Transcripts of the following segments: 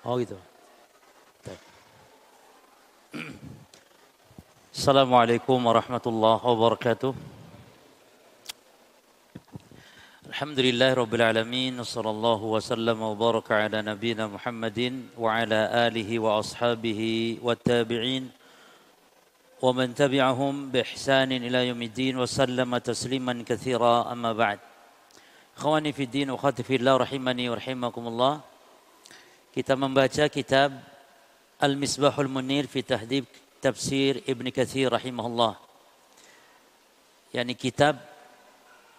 Oh gitu. Assalamualaikum warahmatullahi wabarakatuh. Alhamdulillah Rabbil Alamin Sallallahu wasallam wa baraka ala nabina Muhammadin Wa ala alihi wa ashabihi wa tabi'in Wa man tabi'ahum bi ihsanin ila yaumiddin Wa sallama tasliman kathira amma ba'd Khawani fi din wa khati fi Allah rahimani wa rahimakumullah Kita membaca kitab Al-Misbahul Munir fi tahdib tafsir Ibn Kathir rahimahullah yakni kitab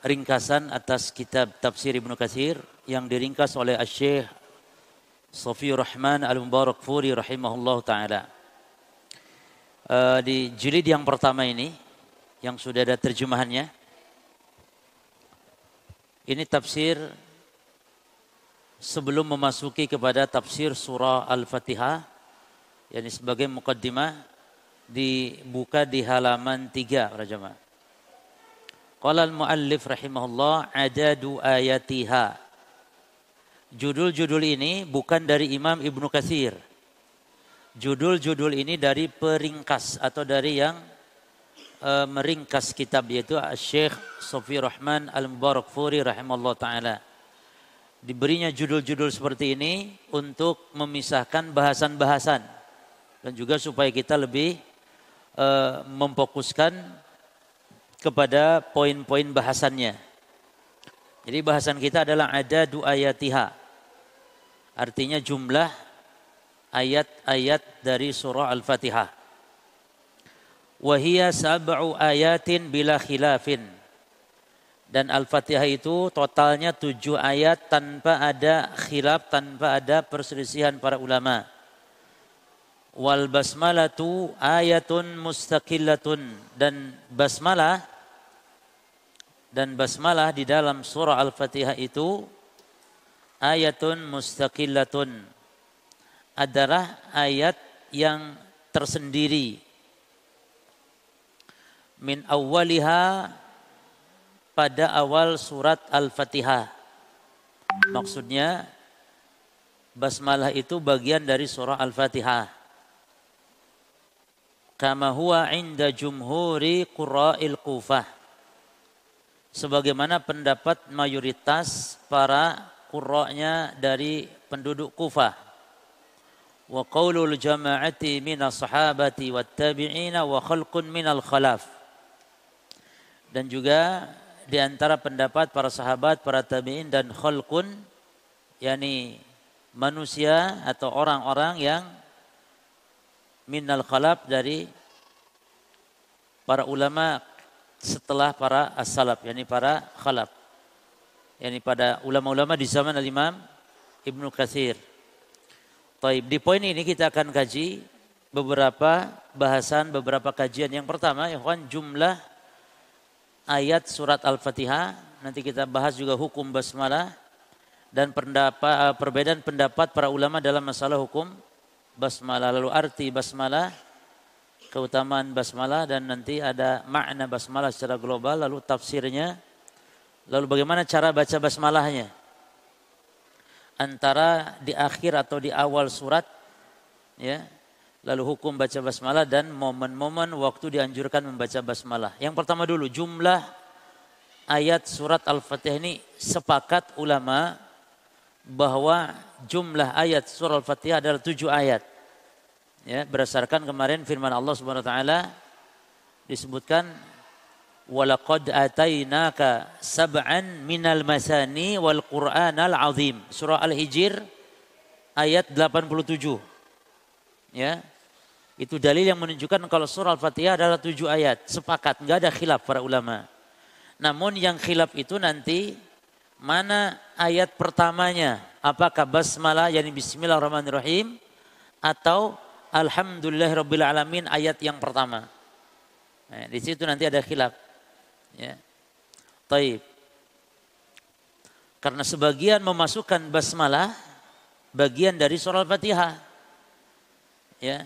ringkasan atas kitab tafsir Ibnu Katsir yang diringkas oleh Syekh Sofiur Rahman Al-Mubarak Furi rahimahullah taala. Uh, di jilid yang pertama ini yang sudah ada terjemahannya ini tafsir sebelum memasuki kepada tafsir surah Al-Fatihah yakni sebagai mukaddimah dibuka di halaman 3 para jemaah. Qala al-muallif rahimahullah adadu ayatiha. Judul-judul ini bukan dari Imam Ibnu Katsir. Judul-judul ini dari peringkas atau dari yang uh, meringkas kitab yaitu Syekh Sofi Rahman Al-Mubarak Furi rahimahullah taala. Diberinya judul-judul seperti ini untuk memisahkan bahasan-bahasan dan juga supaya kita lebih uh, memfokuskan kepada poin-poin bahasannya. Jadi bahasan kita adalah ada dua ayatiha. Artinya jumlah ayat-ayat dari surah Al-Fatihah. Wahia sab'u ayatin bila khilafin. Dan Al-Fatihah itu totalnya tujuh ayat tanpa ada khilaf, tanpa ada perselisihan para ulama. Wal basmalatu ayatun mustaqillatun. Dan basmalah dan basmalah di dalam surah Al-Fatihah itu ayatun mustaqillatun adalah ayat yang tersendiri min awwaliha pada awal surat Al-Fatihah maksudnya basmalah itu bagian dari surah Al-Fatihah kama huwa inda jumhuri qurra'il kufah sebagaimana pendapat mayoritas para qurra'nya dari penduduk Kufah. Wa qaulul jama'ati minas sahabati wat tabi'ina wa khalqun minal khalaf. Dan juga di antara pendapat para sahabat, para tabi'in dan khalqun yakni manusia atau orang-orang yang minal khalaf dari para ulama setelah para as-salaf, yakni para khalaf. yakni pada ulama-ulama di zaman al-Imam Ibnu Katsir. Taib. Di poin ini kita akan kaji beberapa bahasan, beberapa kajian. Yang pertama, ya kan jumlah ayat surat Al-Fatihah. Nanti kita bahas juga hukum basmalah dan pendapat, perbedaan pendapat para ulama dalam masalah hukum basmalah. Lalu arti basmalah keutamaan basmalah dan nanti ada makna basmalah secara global lalu tafsirnya lalu bagaimana cara baca basmalahnya antara di akhir atau di awal surat ya lalu hukum baca basmalah dan momen-momen waktu dianjurkan membaca basmalah. Yang pertama dulu jumlah ayat surat al-fatihah ini sepakat ulama bahwa jumlah ayat surat al-fatihah adalah tujuh ayat. Ya berdasarkan kemarin firman Allah Subhanahu wa taala disebutkan walaqad atainaka sab'an minal masani wal qur'anal azim. Surah al-hijr ayat 87 ya itu dalil yang menunjukkan kalau surah al-fatihah adalah tujuh ayat sepakat nggak ada khilaf para ulama namun yang khilaf itu nanti mana ayat pertamanya apakah basmalah yakni bismillahirrahmanirrahim atau Alhamdulillah Rabbil Alamin ayat yang pertama. Nah, di situ nanti ada khilaf. Ya. Taib. Karena sebagian memasukkan basmalah bagian dari surah Al-Fatihah. Ya.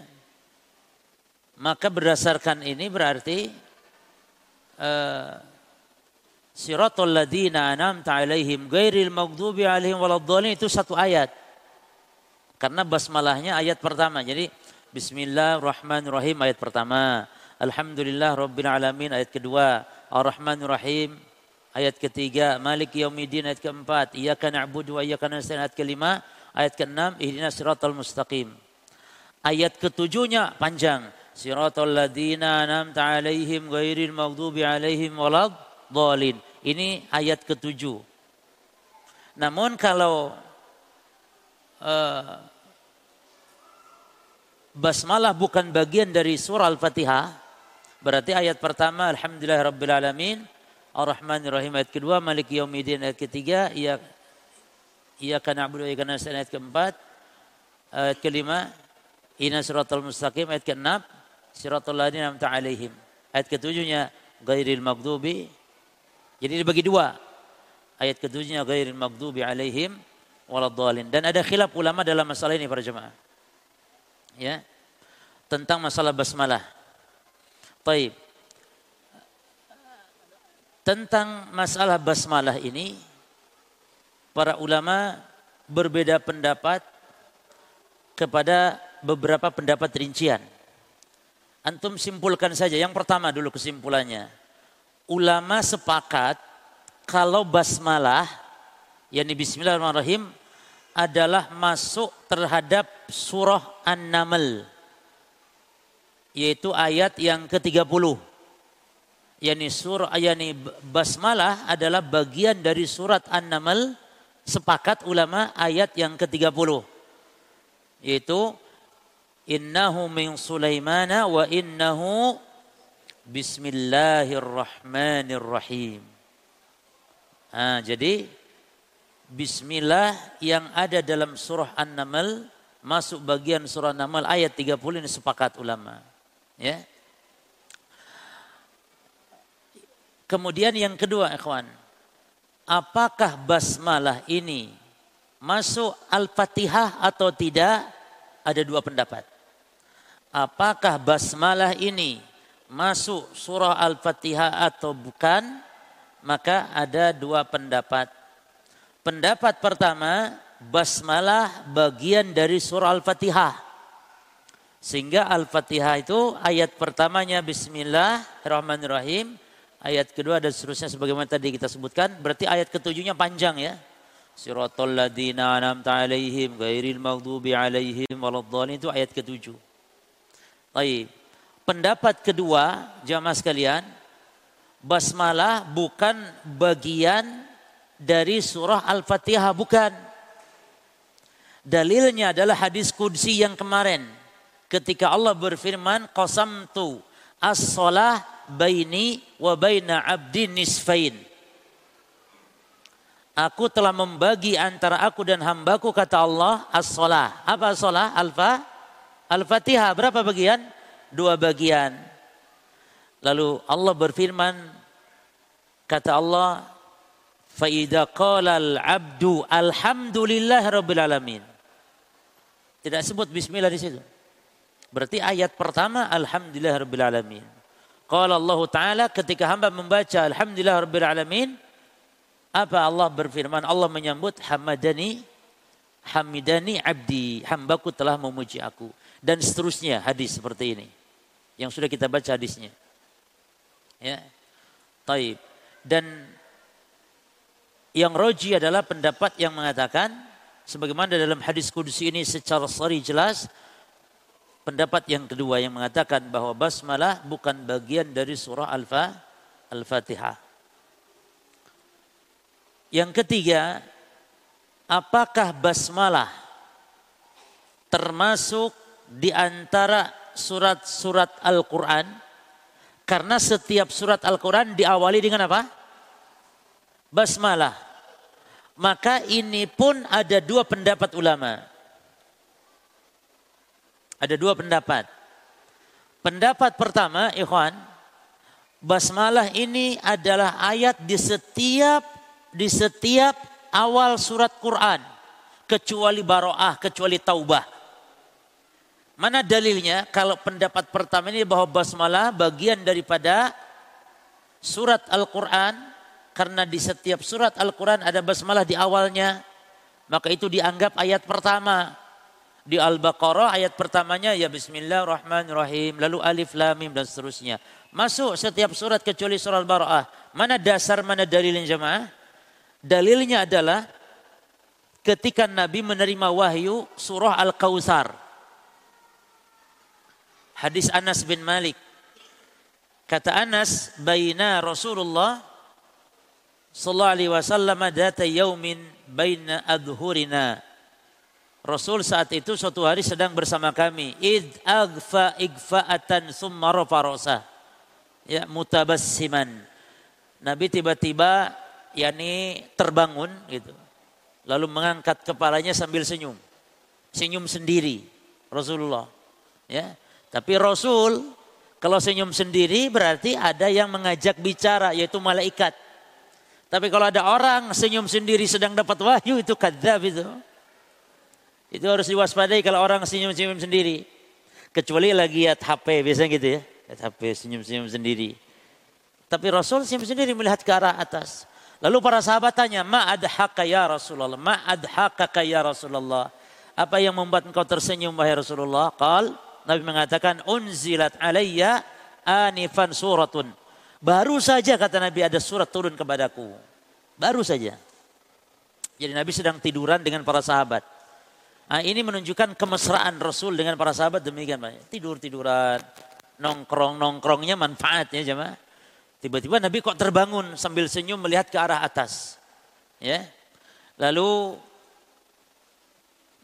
Maka berdasarkan ini berarti uh, Siratul ladina an'amta alaihim ghairil maghdubi alaihim waladdallin itu satu ayat. Karena basmalahnya ayat pertama. Jadi Bismillahirrahmanirrahim ayat pertama. Alhamdulillah Rabbil Alamin ayat kedua. Ar-Rahmanirrahim ayat ketiga. Malik Yawmiddin ayat keempat. Iyaka na'budu wa iyaka nasta'in ayat kelima. Ayat keenam. Ihdinas siratal mustaqim. Ayat ketujuhnya panjang. Siratal ladina an'amta alaihim ghairil maghdubi alaihim walad dhalin. Ini ayat ketujuh. Namun kalau uh, basmalah bukan bagian dari surah Al-Fatihah, berarti ayat pertama Alhamdulillah Rabbil Alamin, Ar-Rahmanir Rahim ayat kedua, Malik Yawmiddin ayat ketiga, iya iya kana abudu iya kana ayat keempat, ayat kelima, Ina suratul mustaqim ayat keenam, siratul ladina amta alaihim. Ayat ketujuhnya ghairil maghdubi. Jadi dibagi dua. Ayat ketujuhnya ghairil maghdubi alaihim waladhdallin. Dan ada khilaf ulama dalam masalah ini para jemaah ya tentang masalah basmalah. Taib. Tentang masalah basmalah ini para ulama berbeda pendapat kepada beberapa pendapat rincian. Antum simpulkan saja. Yang pertama dulu kesimpulannya. Ulama sepakat kalau basmalah yakni bismillahirrahmanirrahim adalah masuk terhadap surah An-Naml yaitu ayat yang ke-30 yakni surah yakni basmalah adalah bagian dari surat An-Naml sepakat ulama ayat yang ke-30 yaitu innahu min Sulaimana wa innahu bismillahirrahmanirrahim. Nah, jadi Bismillah yang ada dalam surah An-Naml masuk bagian surah An-Naml ayat 30 ini sepakat ulama. Ya. Kemudian yang kedua ikhwan, apakah basmalah ini masuk Al-Fatihah atau tidak? Ada dua pendapat. Apakah basmalah ini masuk surah Al-Fatihah atau bukan? Maka ada dua pendapat. Pendapat pertama, basmalah bagian dari surah Al-Fatihah. Sehingga Al-Fatihah itu ayat pertamanya Bismillahirrahmanirrahim. Ayat kedua dan seterusnya sebagaimana tadi kita sebutkan. Berarti ayat ketujuhnya panjang ya. Siratul ladina anamta alaihim gairil maghdubi alaihim waladhdallin itu ayat ketujuh. Baik. Pendapat kedua jamaah sekalian, basmalah bukan bagian dari surah Al-Fatihah bukan. Dalilnya adalah hadis kudsi yang kemarin. Ketika Allah berfirman, Qasamtu as-salah baini wa baina abdi nisfain. Aku telah membagi antara aku dan hambaku kata Allah as-salah. Apa as-salah? Alfa? Al-Fatihah berapa bagian? Dua bagian. Lalu Allah berfirman kata Allah Faida qalal abdu alhamdulillah rabbil alamin. Tidak sebut bismillah di situ. Berarti ayat pertama alhamdulillah rabbil alamin. Qala Allah Ta'ala ketika hamba membaca alhamdulillah rabbil alamin apa Allah berfirman Allah menyambut hamadani hamidani abdi hambaku telah memuji aku dan seterusnya hadis seperti ini. Yang sudah kita baca hadisnya. Ya. Taib. Dan yang roji adalah pendapat yang mengatakan sebagaimana dalam hadis kudus ini secara sari jelas pendapat yang kedua yang mengatakan bahwa basmalah bukan bagian dari surah Al-Fa Al-Fatihah. Yang ketiga, apakah basmalah termasuk di antara surat-surat Al-Qur'an? Karena setiap surat Al-Qur'an diawali dengan apa? Basmalah. Maka ini pun ada dua pendapat ulama. Ada dua pendapat. Pendapat pertama, ikhwan, basmalah ini adalah ayat di setiap di setiap awal surat Quran kecuali baroah, kecuali taubah. Mana dalilnya? Kalau pendapat pertama ini bahwa basmalah bagian daripada surat Al-Quran karena di setiap surat Al-Quran ada basmalah di awalnya, maka itu dianggap ayat pertama. Di Al-Baqarah ayat pertamanya ya bismillahirrahmanirrahim, lalu alif lam mim dan seterusnya. Masuk setiap surat kecuali surah Al-Baqarah. Mana dasar, mana dalilnya jemaah? Dalilnya adalah ketika Nabi menerima wahyu surah Al-Kautsar. Hadis Anas bin Malik. Kata Anas, baina Rasulullah sallallahu alaihi wasallam data yaumin baina adhurina Rasul saat itu suatu hari sedang bersama kami. Id agfa igfa'atan summa rafa Ya mutabassiman. Nabi tiba-tiba yakni terbangun gitu. Lalu mengangkat kepalanya sambil senyum. Senyum sendiri Rasulullah. Ya. Tapi Rasul kalau senyum sendiri berarti ada yang mengajak bicara yaitu malaikat. Tapi kalau ada orang senyum sendiri sedang dapat wahyu itu kadzab itu. Itu harus diwaspadai kalau orang senyum-senyum sendiri. Kecuali lagi lihat HP, biasanya gitu ya. Lihat HP, senyum-senyum sendiri. Tapi Rasul senyum sendiri melihat ke arah atas. Lalu para sahabat tanya, Ma adhaka ya Rasulullah, ma adhaka ya Rasulullah. Apa yang membuat engkau tersenyum wahai Rasulullah? Qal, Nabi mengatakan, unzilat alayya anifan suratun. Baru saja kata Nabi ada surat turun kepadaku. Baru saja. Jadi Nabi sedang tiduran dengan para sahabat. Nah, ini menunjukkan kemesraan Rasul dengan para sahabat demikian Pak. Tidur-tiduran, nongkrong-nongkrongnya manfaat ya jemaah. Tiba-tiba Nabi kok terbangun sambil senyum melihat ke arah atas. Ya. Lalu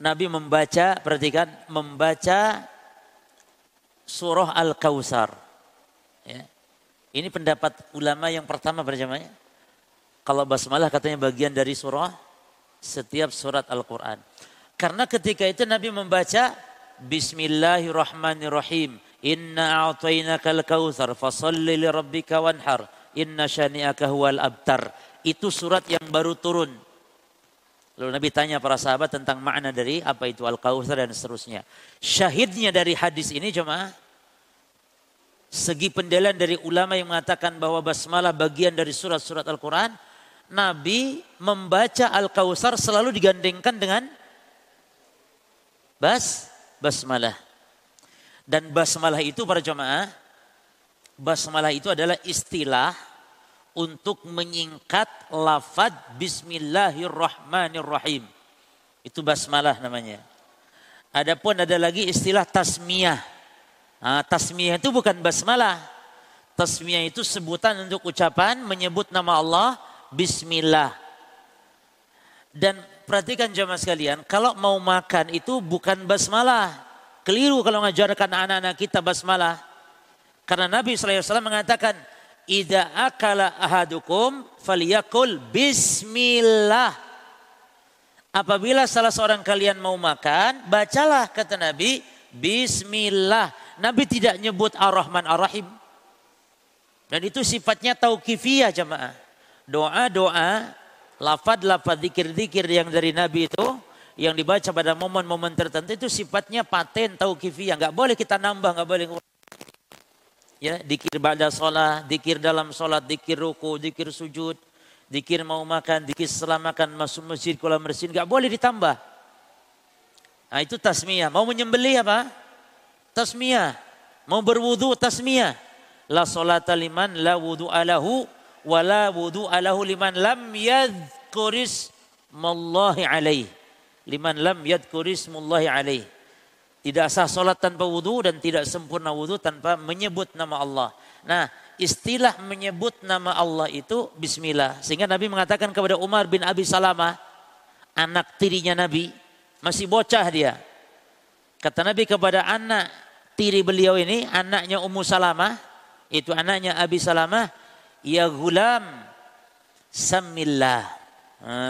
Nabi membaca, perhatikan, membaca surah Al-Kausar. Ya. Ini pendapat ulama yang pertama berjamaah. Kalau basmalah katanya bagian dari surah setiap surat Al-Quran. Karena ketika itu Nabi membaca Bismillahirrahmanirrahim. Inna a'tainakal kautsar fasalli li rabbika wanhar. Inna syani'aka huwal abtar. Itu surat yang baru turun. Lalu Nabi tanya para sahabat tentang makna dari apa itu Al-Kautsar dan seterusnya. Syahidnya dari hadis ini jemaah segi pendelan dari ulama yang mengatakan bahwa basmalah bagian dari surat-surat Al-Quran, Nabi membaca Al-Kautsar selalu digandengkan dengan bas basmalah. Dan basmalah itu para jemaah, basmalah itu adalah istilah untuk menyingkat lafad bismillahirrahmanirrahim. Itu basmalah namanya. Adapun ada lagi istilah tasmiyah. Nah, tasmiyah itu bukan basmalah. Tasmiyah itu sebutan untuk ucapan menyebut nama Allah bismillah. Dan perhatikan jamaah sekalian, kalau mau makan itu bukan basmalah. Keliru kalau ngajarkan anak-anak kita basmalah. Karena Nabi SAW mengatakan, Ida akala ahadukum faliyakul bismillah. Apabila salah seorang kalian mau makan, bacalah kata Nabi, bismillah. Nabi tidak nyebut ar-Rahman ar-Rahim. Dan itu sifatnya tauqifiyah jemaah. Doa-doa lafad-lafad zikir-zikir yang dari Nabi itu yang dibaca pada momen-momen tertentu itu sifatnya paten tauqifiyah, nggak boleh kita nambah, nggak boleh ya dikir pada sholat, dikir dalam sholat, dikir ruku, dikir sujud, dikir mau makan, dikir setelah makan masuk masjid kolam bersin, nggak boleh ditambah. Nah itu tasmiyah. Mau menyembelih apa? Tasmiyah. Mau berwudu tasmiyah. La salata liman la wudu alahu wala wudu alahu liman lam yadhkuris mallahi alaih. Liman lam yadkuris mullahi alaih. Tidak sah solat tanpa wudu dan tidak sempurna wudu tanpa menyebut nama Allah. Nah, istilah menyebut nama Allah itu bismillah. Sehingga Nabi mengatakan kepada Umar bin Abi Salamah, anak tirinya Nabi, masih bocah dia. Kata Nabi kepada anak tiri beliau ini, anaknya Ummu Salamah, itu anaknya Abi Salamah, ya gulam samillah.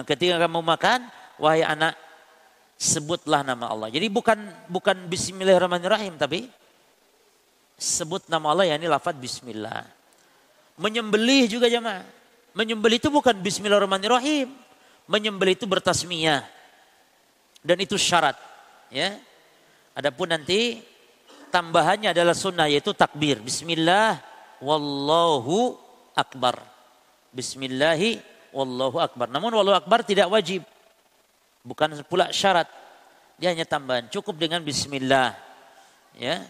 Ketika kamu makan, wahai anak, sebutlah nama Allah. Jadi bukan bukan Bismillahirrahmanirrahim, tapi sebut nama Allah, ya ini lafad Bismillah. Menyembelih juga jemaah. Menyembelih itu bukan Bismillahirrahmanirrahim. Menyembelih itu bertasmiyah. Dan itu syarat. Ya. Adapun nanti tambahannya adalah sunnah yaitu takbir. Bismillah wallahu akbar. Bismillahi wallahu akbar. Namun wallahu akbar tidak wajib. Bukan pula syarat. Dia hanya tambahan. Cukup dengan bismillah. Ya.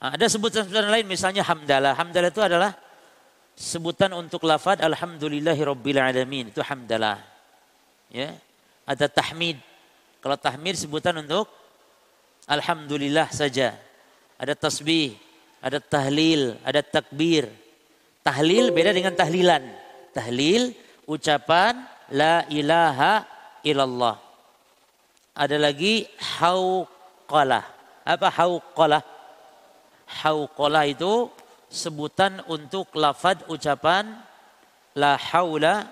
Ada sebutan-sebutan lain misalnya hamdalah. Hamdalah itu adalah sebutan untuk lafad alhamdulillahi rabbil alamin. Itu hamdalah. Ya. Ada tahmid. Kalau tahmid sebutan untuk alhamdulillah saja. Ada tasbih, ada tahlil, ada takbir. Tahlil beda dengan tahlilan. Tahlil ucapan la ilaha illallah. Ada lagi hauqalah. Apa hauqalah? Hauqalah itu sebutan untuk lafad ucapan la haula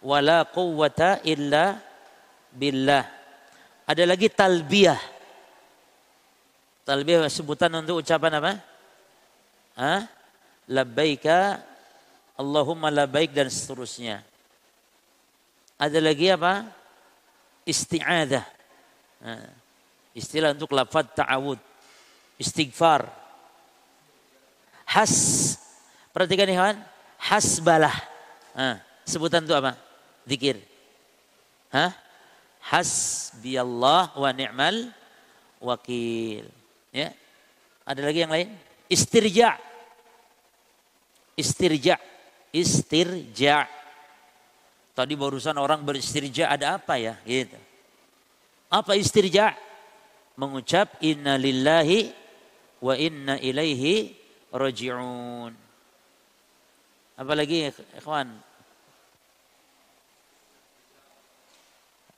wala quwwata illa billah. Ada lagi talbiyah. Talbiyah sebutan untuk ucapan apa? Hah? Labbaika Allahumma labbaik dan seterusnya. Ada lagi apa? Isti'adah. Nah, istilah untuk lafad ta'awud. Istighfar. Has. Perhatikan nih kawan. Hasbalah. Nah, sebutan itu apa? Zikir. Hah? Hasbiyallah wa ni'mal wakil. Ya. Ada lagi yang lain? Istirja. Istirja. Istirja. Tadi barusan orang beristirja ada apa ya? Gitu. Apa istirja? Mengucap inna lillahi wa inna ilaihi raji'un. Apa lagi ikhwan?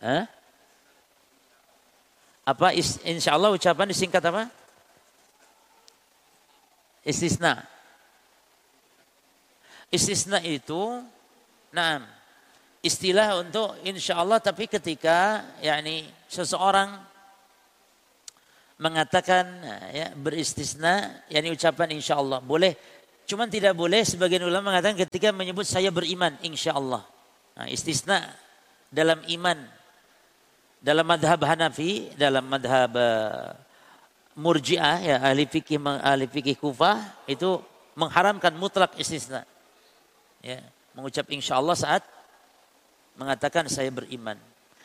Hah? Apa insya Allah ucapan disingkat apa? Istisna. Istisna itu, nah, istilah untuk insya Allah tapi ketika yakni seseorang mengatakan ya beristisna yakni ucapan insya Allah boleh cuman tidak boleh sebagian ulama mengatakan ketika menyebut saya beriman insya Allah nah, istisna dalam iman dalam madhab Hanafi dalam madhab uh, Murji'ah ya ahli fikih ahli fikih Kufah itu mengharamkan mutlak istisna ya mengucap insya Allah saat mengatakan saya beriman.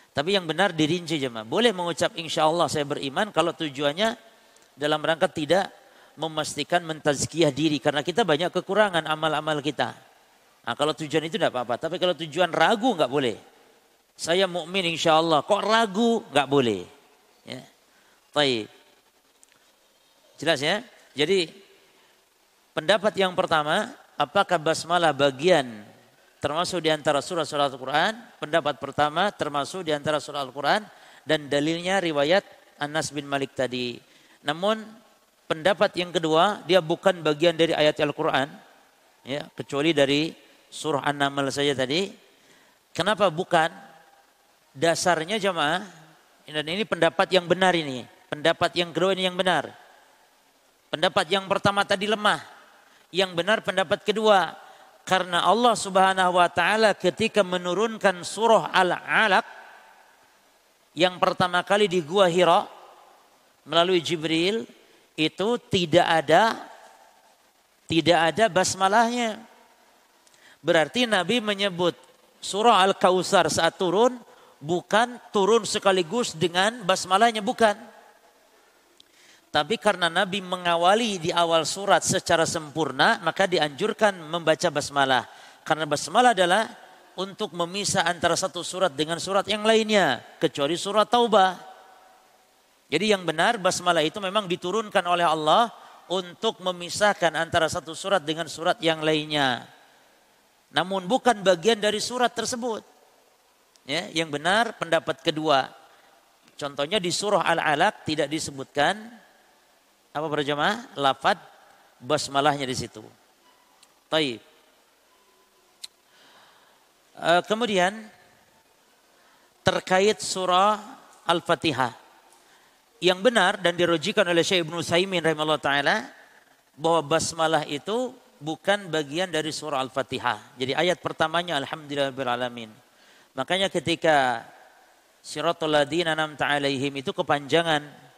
Tapi yang benar dirinci jemaah. Boleh mengucap insya Allah saya beriman kalau tujuannya dalam rangka tidak memastikan mentazkiyah diri. Karena kita banyak kekurangan amal-amal kita. Nah, kalau tujuan itu tidak apa-apa. Tapi kalau tujuan ragu nggak boleh. Saya mukmin insya Allah. Kok ragu nggak boleh. Ya. Taib. Jelas ya. Jadi pendapat yang pertama, apakah basmalah bagian termasuk di antara surah-surah Al-Quran. Pendapat pertama termasuk di antara surah Al-Quran dan dalilnya riwayat Anas bin Malik tadi. Namun pendapat yang kedua dia bukan bagian dari ayat Al-Quran ya kecuali dari surah An-Naml saja tadi. Kenapa bukan? Dasarnya jemaah dan ini pendapat yang benar ini. Pendapat yang kedua ini yang benar. Pendapat yang pertama tadi lemah. Yang benar pendapat kedua karena Allah Subhanahu wa taala ketika menurunkan surah Al-Alaq yang pertama kali di Gua Hira melalui Jibril itu tidak ada tidak ada basmalahnya. Berarti Nabi menyebut surah Al-Kautsar saat turun bukan turun sekaligus dengan basmalahnya bukan. Tapi karena Nabi mengawali di awal surat secara sempurna, maka dianjurkan membaca basmalah. Karena basmalah adalah untuk memisah antara satu surat dengan surat yang lainnya, kecuali surat Taubah. Jadi yang benar basmalah itu memang diturunkan oleh Allah untuk memisahkan antara satu surat dengan surat yang lainnya. Namun bukan bagian dari surat tersebut. Ya, yang benar pendapat kedua. Contohnya di surah Al-Alaq tidak disebutkan apa para jemaah? Lafad basmalahnya di situ. Taib. Uh, kemudian terkait surah Al-Fatihah. Yang benar dan dirujikan oleh Syekh Ibnu Saimin rahimahullah taala bahwa basmalah itu bukan bagian dari surah Al-Fatihah. Jadi ayat pertamanya alhamdulillahirabbil alamin. Makanya ketika Siratul ladina an'amta alaihim itu kepanjangan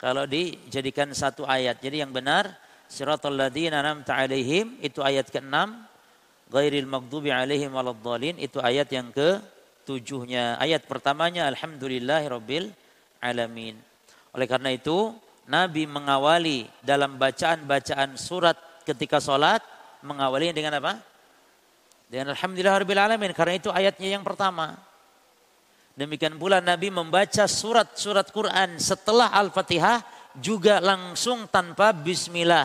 kalau dijadikan satu ayat. Jadi yang benar siratal ladzina an'amta alaihim itu ayat ke-6 ghairil maghdubi alaihim waladdallin itu ayat yang ke tujuhnya. Ayat pertamanya alhamdulillahi rabbil alamin. Oleh karena itu, Nabi mengawali dalam bacaan-bacaan surat ketika sholat, mengawali dengan apa? Dengan Alhamdulillah Rabbil Alamin. Karena itu ayatnya yang pertama. Demikian pula Nabi membaca surat-surat Quran setelah Al-Fatihah juga langsung tanpa bismillah.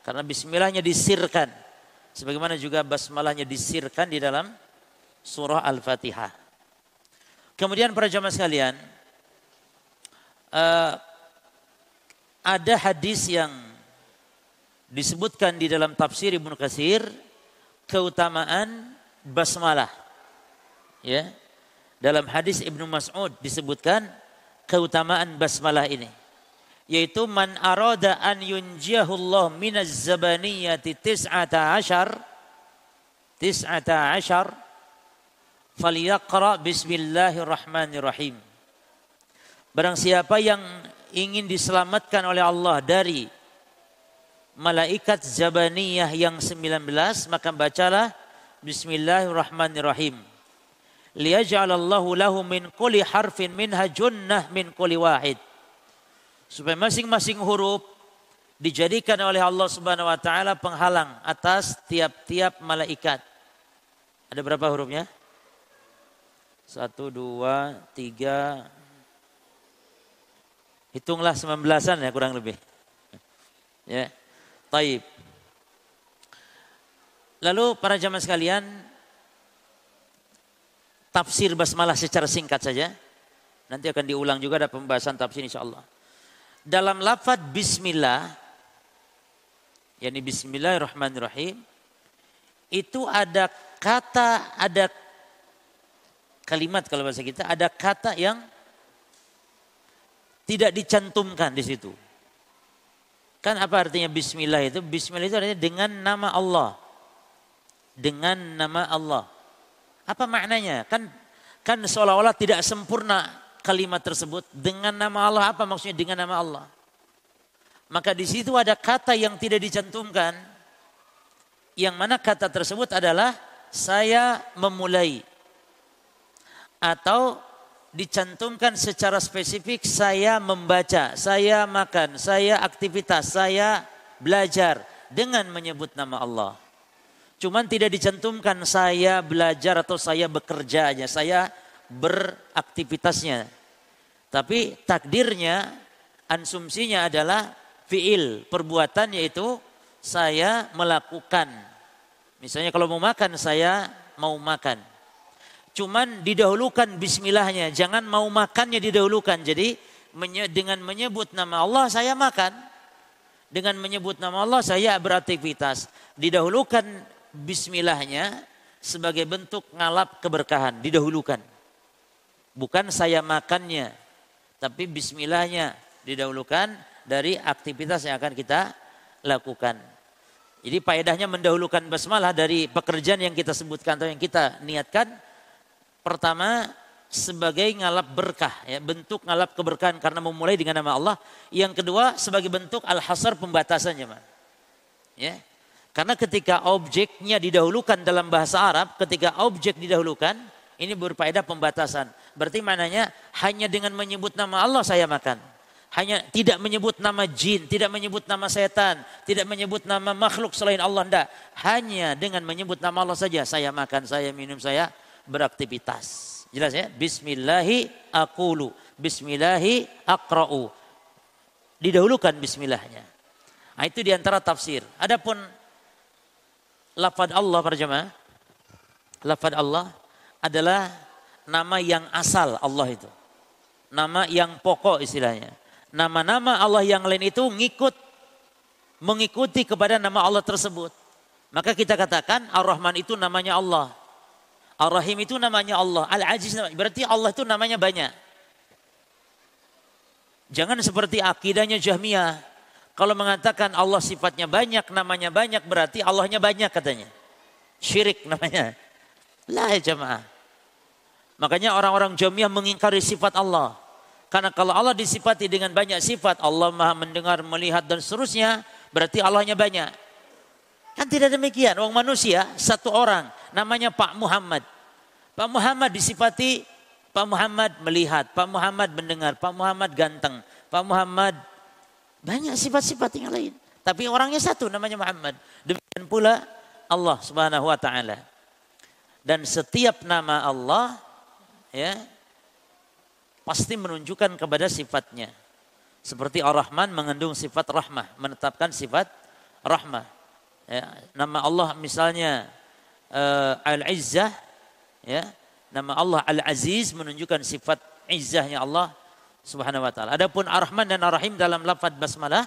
Karena bismillahnya disirkan. Sebagaimana juga basmalahnya disirkan di dalam surah Al-Fatihah. Kemudian para jamaah sekalian, uh, ada hadis yang disebutkan di dalam tafsir Ibnu Katsir keutamaan basmalah. Ya. Dalam hadis Ibnu Mas'ud disebutkan keutamaan basmalah ini yaitu man arada an yunjihullah minaz zabaniyati tis'ata ashar tis'ata ashar falyaqra bismillahirrahmanirrahim barang siapa yang ingin diselamatkan oleh Allah dari malaikat Zabaniyah yang 19 maka bacalah Bismillahirrahmanirrahim. Liyaj'alallahu lahu min kulli harfin minha junnah min kulli wahid. Supaya masing-masing huruf dijadikan oleh Allah Subhanahu wa taala penghalang atas tiap-tiap malaikat. Ada berapa hurufnya? Satu, dua, tiga, Hitunglah 19-an ya kurang lebih. Ya. Taib. Lalu para jamaah sekalian, tafsir basmalah secara singkat saja. Nanti akan diulang juga ada pembahasan tafsir insya Allah. Dalam lafad bismillah, yakni bismillahirrahmanirrahim, itu ada kata, ada kalimat kalau bahasa kita, ada kata yang tidak dicantumkan di situ. Kan apa artinya bismillah itu? Bismillah itu artinya dengan nama Allah. Dengan nama Allah. Apa maknanya? Kan kan seolah-olah tidak sempurna kalimat tersebut dengan nama Allah. Apa maksudnya dengan nama Allah? Maka di situ ada kata yang tidak dicantumkan. Yang mana kata tersebut adalah saya memulai atau dicantumkan secara spesifik saya membaca, saya makan, saya aktivitas, saya belajar dengan menyebut nama Allah. Cuman tidak dicantumkan saya belajar atau saya bekerjanya, saya beraktivitasnya. Tapi takdirnya, ansumsinya adalah fiil, perbuatan yaitu saya melakukan. Misalnya kalau mau makan, saya mau makan. Cuman didahulukan bismillahnya. Jangan mau makannya didahulukan. Jadi dengan menyebut nama Allah saya makan. Dengan menyebut nama Allah saya beraktivitas. Didahulukan bismillahnya sebagai bentuk ngalap keberkahan. Didahulukan. Bukan saya makannya. Tapi bismillahnya didahulukan dari aktivitas yang akan kita lakukan. Jadi faedahnya mendahulukan basmalah dari pekerjaan yang kita sebutkan atau yang kita niatkan Pertama sebagai ngalap berkah, ya, bentuk ngalap keberkahan karena memulai dengan nama Allah. Yang kedua sebagai bentuk al-hasar pembatasannya. Ya. Karena ketika objeknya didahulukan dalam bahasa Arab, ketika objek didahulukan, ini berfaedah pembatasan. Berarti maknanya hanya dengan menyebut nama Allah saya makan. Hanya tidak menyebut nama jin, tidak menyebut nama setan, tidak menyebut nama makhluk selain Allah. Tidak. Hanya dengan menyebut nama Allah saja saya makan, saya minum, saya beraktivitas. Jelas ya? Bismillahi akulu. Bismillahi akra'u. Didahulukan bismillahnya. Nah, itu di antara tafsir. Adapun lafad Allah para jemaah. Lafad Allah adalah nama yang asal Allah itu. Nama yang pokok istilahnya. Nama-nama Allah yang lain itu ngikut mengikuti kepada nama Allah tersebut. Maka kita katakan Ar-Rahman itu namanya Allah. Ar-Rahim itu namanya Allah. Al-Aziz berarti Allah itu namanya banyak. Jangan seperti akidahnya Jahmiyah. Kalau mengatakan Allah sifatnya banyak, namanya banyak, berarti Allahnya banyak katanya. Syirik namanya. Lah ya jemaah. Makanya orang-orang Jahmiyah mengingkari sifat Allah. Karena kalau Allah disifati dengan banyak sifat, Allah maha mendengar, melihat dan seterusnya, berarti Allahnya banyak. Kan tidak demikian. Orang manusia, satu orang, namanya Pak Muhammad. Pak Muhammad disifati Pak Muhammad melihat, Pak Muhammad mendengar, Pak Muhammad ganteng, Pak Muhammad banyak sifat-sifat yang lain. Tapi orangnya satu namanya Muhammad. Demikian pula Allah Subhanahu wa taala. Dan setiap nama Allah ya pasti menunjukkan kepada sifatnya. Seperti Ar-Rahman mengandung sifat rahmah, menetapkan sifat rahmah. Ya, nama Allah misalnya uh, Al-Izzah ya, nama Allah Al-Aziz menunjukkan sifat izzahnya Allah Subhanahu wa taala. Adapun Ar-Rahman dan Ar-Rahim dalam lafaz basmalah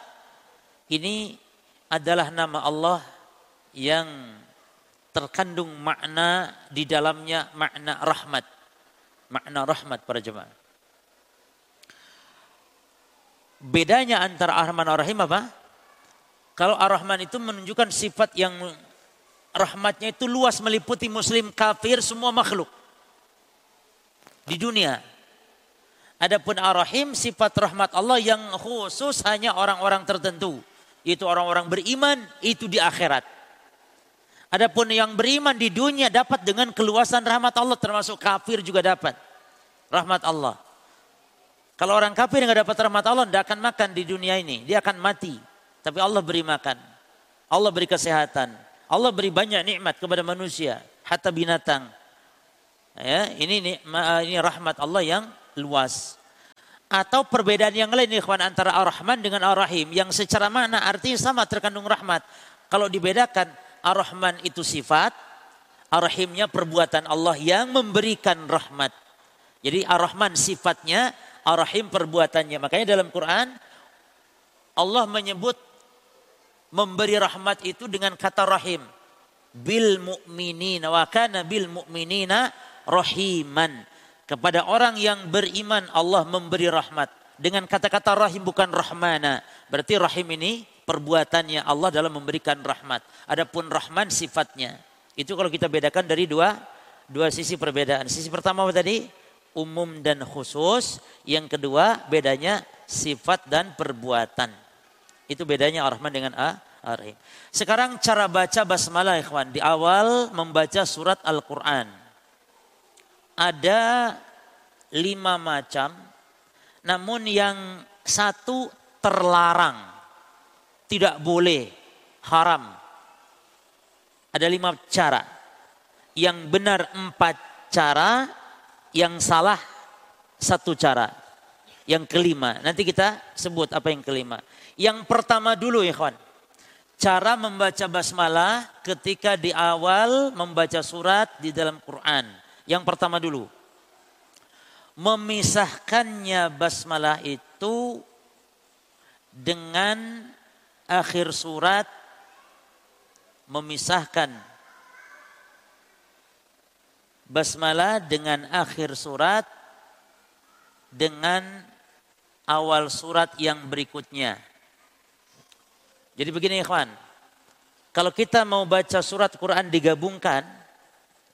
ini adalah nama Allah yang terkandung makna di dalamnya makna rahmat. Makna rahmat para jemaah. Bedanya antara Ar-Rahman dan Ar-Rahim apa? Kalau Ar-Rahman itu menunjukkan sifat yang rahmatnya itu luas meliputi muslim, kafir, semua makhluk. Di dunia. Adapun Ar-Rahim sifat rahmat Allah yang khusus hanya orang-orang tertentu. Itu orang-orang beriman, itu di akhirat. Adapun yang beriman di dunia dapat dengan keluasan rahmat Allah termasuk kafir juga dapat rahmat Allah. Kalau orang kafir yang dapat rahmat Allah tidak akan makan di dunia ini, dia akan mati. Tapi Allah beri makan. Allah beri kesehatan. Allah beri banyak nikmat kepada manusia, hatta binatang. Ya, ini ini rahmat Allah yang luas. Atau perbedaan yang lain ikhwan antara Ar-Rahman dengan Ar-Rahim yang secara mana artinya sama terkandung rahmat. Kalau dibedakan Ar-Rahman itu sifat, Ar-Rahimnya perbuatan Allah yang memberikan rahmat. Jadi Ar-Rahman sifatnya, Ar-Rahim perbuatannya. Makanya dalam Quran Allah menyebut memberi rahmat itu dengan kata rahim. Bil mu'minina wa kana bil mu'minina rahiman. Kepada orang yang beriman Allah memberi rahmat. Dengan kata-kata rahim bukan rahmana. Berarti rahim ini perbuatannya Allah dalam memberikan rahmat. Adapun rahman sifatnya. Itu kalau kita bedakan dari dua dua sisi perbedaan. Sisi pertama tadi? Umum dan khusus. Yang kedua bedanya sifat dan perbuatan. Itu bedanya Ar-Rahman dengan Ar-Rahim. Sekarang cara baca basmalah ikhwan. Di awal membaca surat Al-Quran. Ada lima macam. Namun yang satu terlarang. Tidak boleh. Haram. Ada lima cara. Yang benar empat cara. Yang salah satu cara. Yang kelima. Nanti kita sebut apa yang kelima. Yang pertama dulu ya kawan. Cara membaca basmalah ketika di awal membaca surat di dalam Quran. Yang pertama dulu. Memisahkannya basmalah itu dengan akhir surat memisahkan basmalah dengan akhir surat dengan awal surat yang berikutnya. Jadi begini ikhwan, kalau kita mau baca surat Quran digabungkan,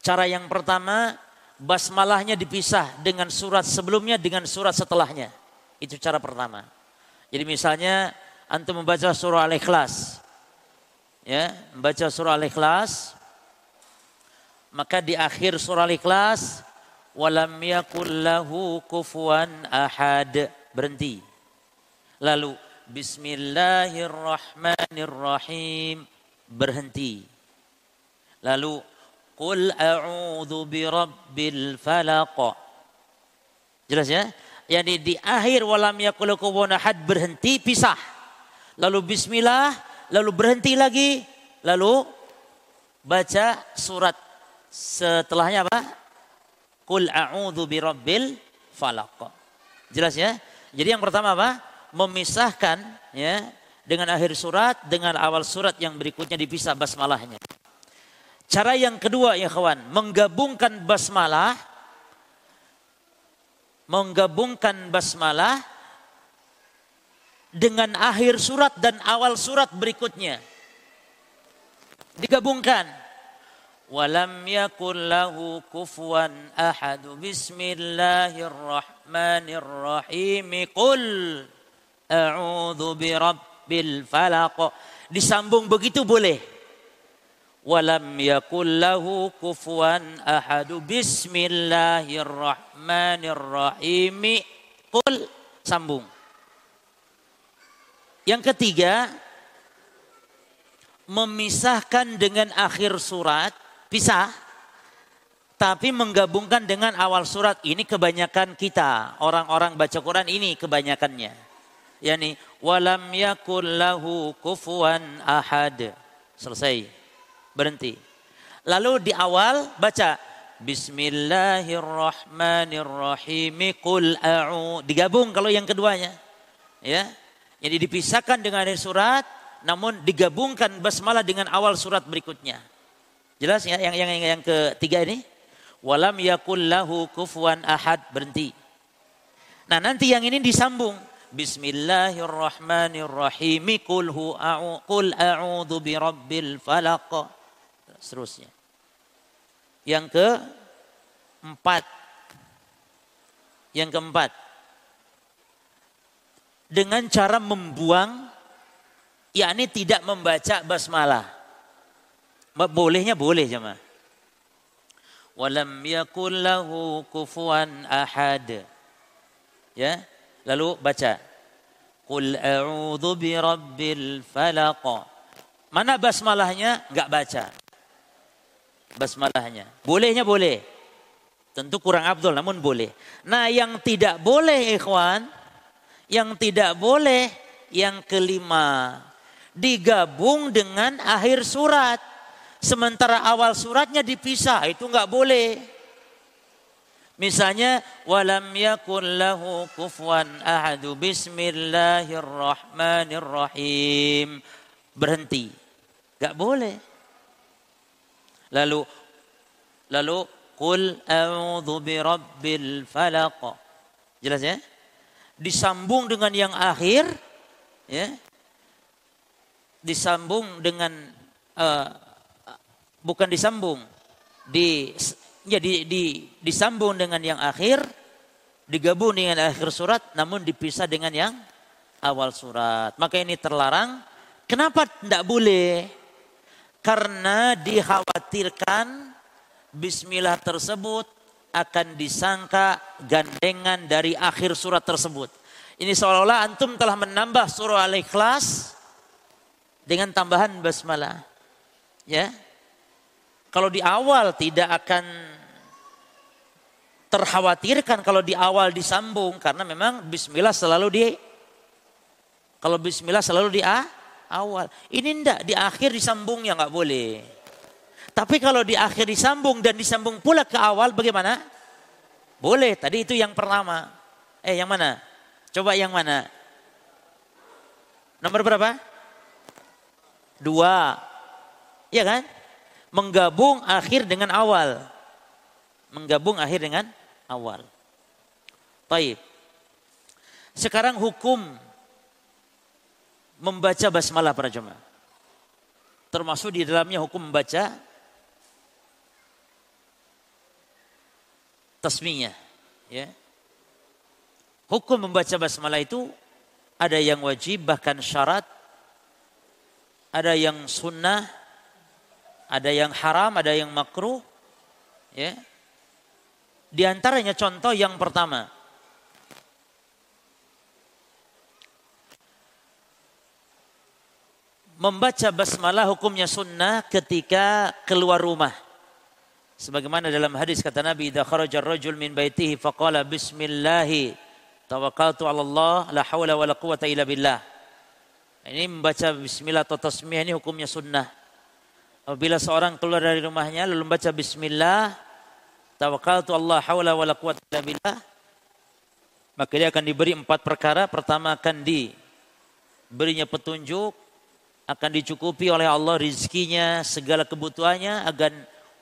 cara yang pertama basmalahnya dipisah dengan surat sebelumnya dengan surat setelahnya. Itu cara pertama. Jadi misalnya antum membaca surah Al-Ikhlas. Ya, membaca surah Al-Ikhlas maka di akhir surah Al-Ikhlas walam yakul lahu kufuwan ahad berhenti. Lalu Bismillahirrahmanirrahim. Berhenti. Lalu Qul a'udhu birabbil falaq. Jelas ya? Yani di akhir walam yakul ahad berhenti pisah. Lalu bismillah, lalu berhenti lagi, lalu baca surat setelahnya apa? Qul a'udhu birabbil falaq. Jelas ya? Jadi yang pertama apa? memisahkan ya dengan akhir surat dengan awal surat yang berikutnya dipisah basmalahnya. Cara yang kedua ya kawan, menggabungkan basmalah menggabungkan basmalah dengan akhir surat dan awal surat berikutnya. Digabungkan. Walam yakul lahu kufuwan ahadu. Bismillahirrahmanirrahim. Qul A'udzu birabbil falaq. Disambung begitu boleh. Walam yakul lahu kufuwan ahadu. Bismillahirrahmanirrahim. Qul sambung. Yang ketiga, memisahkan dengan akhir surat, pisah, tapi menggabungkan dengan awal surat. Ini kebanyakan kita, orang-orang baca Quran ini kebanyakannya. Yani, walam yakul lahu kufuwan ahad. Selesai berhenti. Lalu di awal baca Bismillahirrahmanirrahim. Qul a'u. Digabung kalau yang keduanya. Ya. Jadi dipisahkan dengan surat namun digabungkan basmalah dengan awal surat berikutnya. Jelas ya yang yang yang, yang ketiga ini? Walam yakul lahu kufuwan ahad berhenti. Nah, nanti yang ini disambung. Bismillahirrahmanirrahim. Qul hu a'u qul a'udzu birabbil falaq seterusnya. Yang ke empat. Yang keempat. Dengan cara membuang, yakni tidak membaca basmalah. Bolehnya boleh jemaah. Walam yakul lahu kufuan ahad. Ya, lalu baca. Qul a'udzu birabbil falaq. Mana basmalahnya? Enggak baca basmalahnya. Bolehnya boleh. Tentu kurang abdul namun boleh. Nah yang tidak boleh ikhwan, yang tidak boleh yang kelima digabung dengan akhir surat. Sementara awal suratnya dipisah, itu nggak boleh. Misalnya walam yakun lahu kufuwan ahadu bismillahirrahmanirrahim. Berhenti. Gak boleh. Lalu lalu qul a'udzu birabbil falaq. Jelas ya? Disambung dengan yang akhir ya. Disambung dengan uh, bukan disambung di ya di, di disambung dengan yang akhir digabung dengan akhir surat namun dipisah dengan yang awal surat. Maka ini terlarang. Kenapa tidak boleh? Karena dikhawatirkan bismillah tersebut akan disangka gandengan dari akhir surat tersebut. Ini seolah-olah antum telah menambah surah Al-Ikhlas dengan tambahan basmalah. Ya. Kalau di awal tidak akan terkhawatirkan kalau di awal disambung karena memang bismillah selalu di kalau bismillah selalu di a awal. Ini ndak di akhir disambungnya nggak boleh. Tapi kalau di akhir disambung dan disambung pula ke awal bagaimana? Boleh. Tadi itu yang pertama. Eh yang mana? Coba yang mana? Nomor berapa? Dua. Iya kan? Menggabung akhir dengan awal. Menggabung akhir dengan awal. Baik. Sekarang hukum membaca basmalah para jemaah. Termasuk di dalamnya hukum membaca tasmiyah. Ya. Hukum membaca basmalah itu ada yang wajib bahkan syarat, ada yang sunnah, ada yang haram, ada yang makruh. Ya. Di antaranya contoh yang pertama, membaca basmalah hukumnya sunnah ketika keluar rumah. Sebagaimana dalam hadis kata Nabi, "Idza kharaja ar-rajul min baitihi faqala bismillah tawakkaltu 'ala Allah la haula wala quwata illa billah." Ini membaca bismillah atau tasmiyah ini hukumnya sunnah. Apabila seorang keluar dari rumahnya lalu membaca bismillah tawakkaltu Allah haula wala quwata illa billah maka dia akan diberi empat perkara. Pertama akan diberinya petunjuk akan dicukupi oleh Allah rizkinya, segala kebutuhannya agar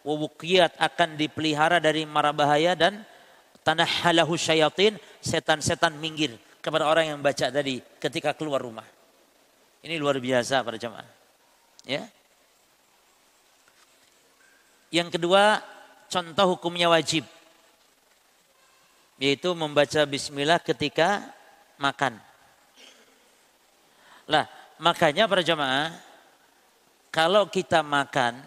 wawukiyat akan dipelihara dari mara bahaya dan tanah halahu syayatin, setan-setan minggir kepada orang yang baca tadi ketika keluar rumah. Ini luar biasa para jemaah. Ya. Yang kedua, contoh hukumnya wajib. Yaitu membaca bismillah ketika makan. Lah, Makanya para jemaah, kalau kita makan,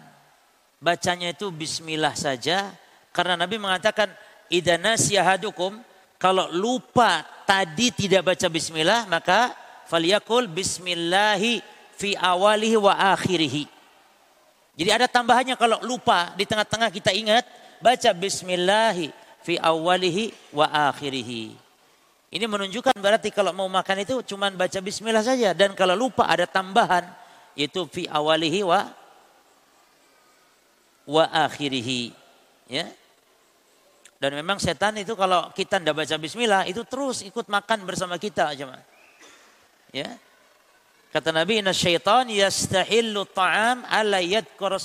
bacanya itu bismillah saja karena Nabi mengatakan idana siahadukum kalau lupa tadi tidak baca bismillah maka falyakul bismillahi fi awalihi wa akhirihi. Jadi ada tambahannya kalau lupa di tengah-tengah kita ingat baca bismillahi fi awalihi wa akhirihi. Ini menunjukkan berarti kalau mau makan itu cuma baca bismillah saja dan kalau lupa ada tambahan yaitu fi awalihi wa wa akhirihi. Ya. Dan memang setan itu kalau kita tidak baca bismillah itu terus ikut makan bersama kita aja. Ya. Kata Nabi, "Inna syaitan yastahillu ta'am ala yadhkura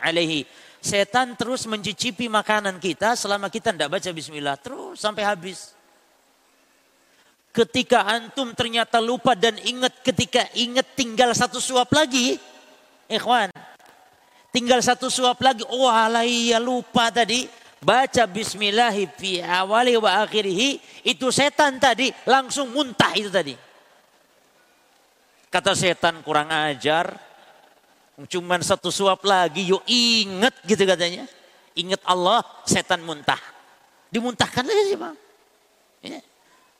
alaihi." Setan terus mencicipi makanan kita selama kita tidak baca bismillah terus sampai habis. Ketika antum ternyata lupa dan ingat ketika ingat tinggal satu suap lagi. Ikhwan. Tinggal satu suap lagi. Oh ya lupa tadi. Baca bismillahi fi wa akhirihi. Itu setan tadi langsung muntah itu tadi. Kata setan kurang ajar. Cuman satu suap lagi. Yuk ingat gitu katanya. Ingat Allah setan muntah. Dimuntahkan lagi sih bang. Ya.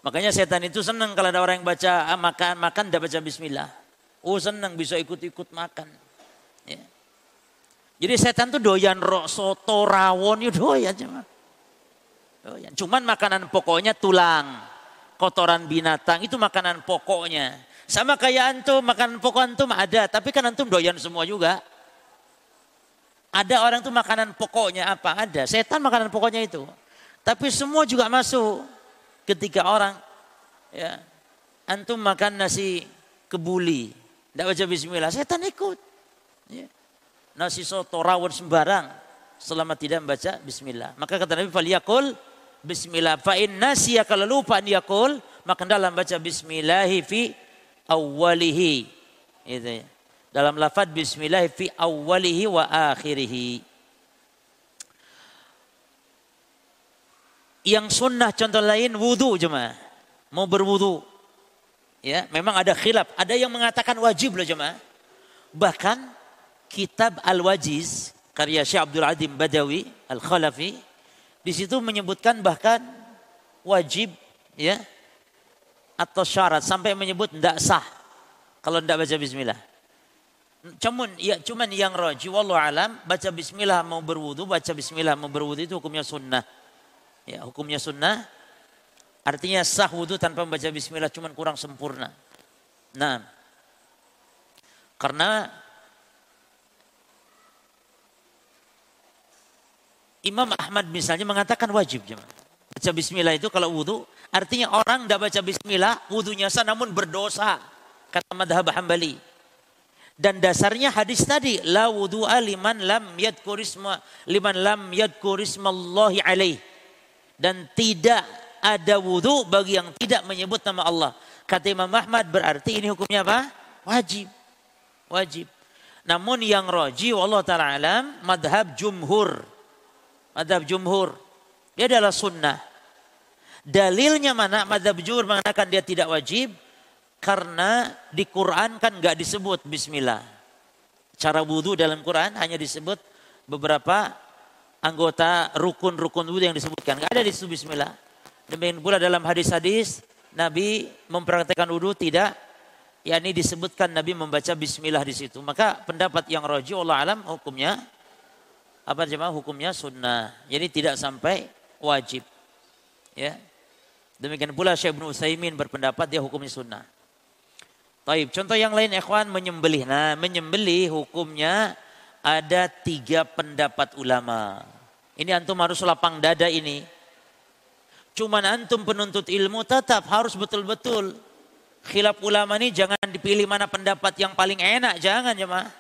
Makanya setan itu senang kalau ada orang yang baca ah, makan makan tidak baca Bismillah. Oh senang bisa ikut-ikut makan. Ya. Jadi setan tuh doyan rok soto rawon itu doyan cuma. Doyan. Cuman makanan pokoknya tulang, kotoran binatang itu makanan pokoknya. Sama kayak antum makanan pokok antum ada, tapi kan antum doyan semua juga. Ada orang tuh makanan pokoknya apa? Ada. Setan makanan pokoknya itu. Tapi semua juga masuk ketika orang ya antum makan nasi kebuli, tidak baca bismillah, setan ikut. Ya. Nasi soto rawon sembarang selama tidak membaca bismillah. Maka kata Nabi faliyakul bismillah. Fa in nasiya kalau lupa yakul maka dalam baca bismillah fi awwalihi. Itu ya. Dalam lafaz bismillah fi awwalihi wa akhirihi. Yang sunnah contoh lain wudhu jemaah. Mau berwudhu. Ya, memang ada khilaf. Ada yang mengatakan wajib loh jemaah. Bahkan kitab Al-Wajiz karya Syekh Abdul Adim Badawi Al-Khalafi di situ menyebutkan bahkan wajib ya atau syarat sampai menyebut tidak sah kalau tidak baca bismillah. Cuman ya cuman yang roji wallahu alam baca bismillah mau berwudu baca bismillah mau berwudu itu hukumnya sunnah. Ya, hukumnya sunnah. Artinya sah wudhu tanpa membaca bismillah cuman kurang sempurna. Nah, karena Imam Ahmad misalnya mengatakan wajib Baca bismillah itu kalau wudhu. Artinya orang tidak baca bismillah, wudhunya sah namun berdosa. Kata madhab hambali. Dan dasarnya hadis tadi, la wudhu'a liman lam yadkurisma liman lam yadkurismallahi alaih dan tidak ada wudhu bagi yang tidak menyebut nama Allah. Kata Imam Ahmad berarti ini hukumnya apa? Wajib. Wajib. Namun yang roji Allah ta'ala alam madhab jumhur. Madhab jumhur. Dia adalah sunnah. Dalilnya mana? Madhab jumhur mengatakan dia tidak wajib. Karena di Quran kan nggak disebut bismillah. Cara wudhu dalam Quran hanya disebut beberapa anggota rukun-rukun wudhu yang disebutkan. Enggak ada di situ bismillah. Demikian pula dalam hadis-hadis Nabi mempraktekkan wudhu tidak yakni disebutkan Nabi membaca bismillah di situ. Maka pendapat yang roji Allah alam hukumnya apa jemaah hukumnya sunnah. Jadi tidak sampai wajib. Ya. Demikian pula Syekh Ibnu Utsaimin berpendapat dia hukumnya sunnah. Taib. Contoh yang lain ikhwan menyembelih. Nah, menyembelih hukumnya ada tiga pendapat ulama. Ini antum harus lapang dada ini. Cuman antum penuntut ilmu tetap harus betul-betul. Khilaf ulama ini jangan dipilih mana pendapat yang paling enak. Jangan jemaah.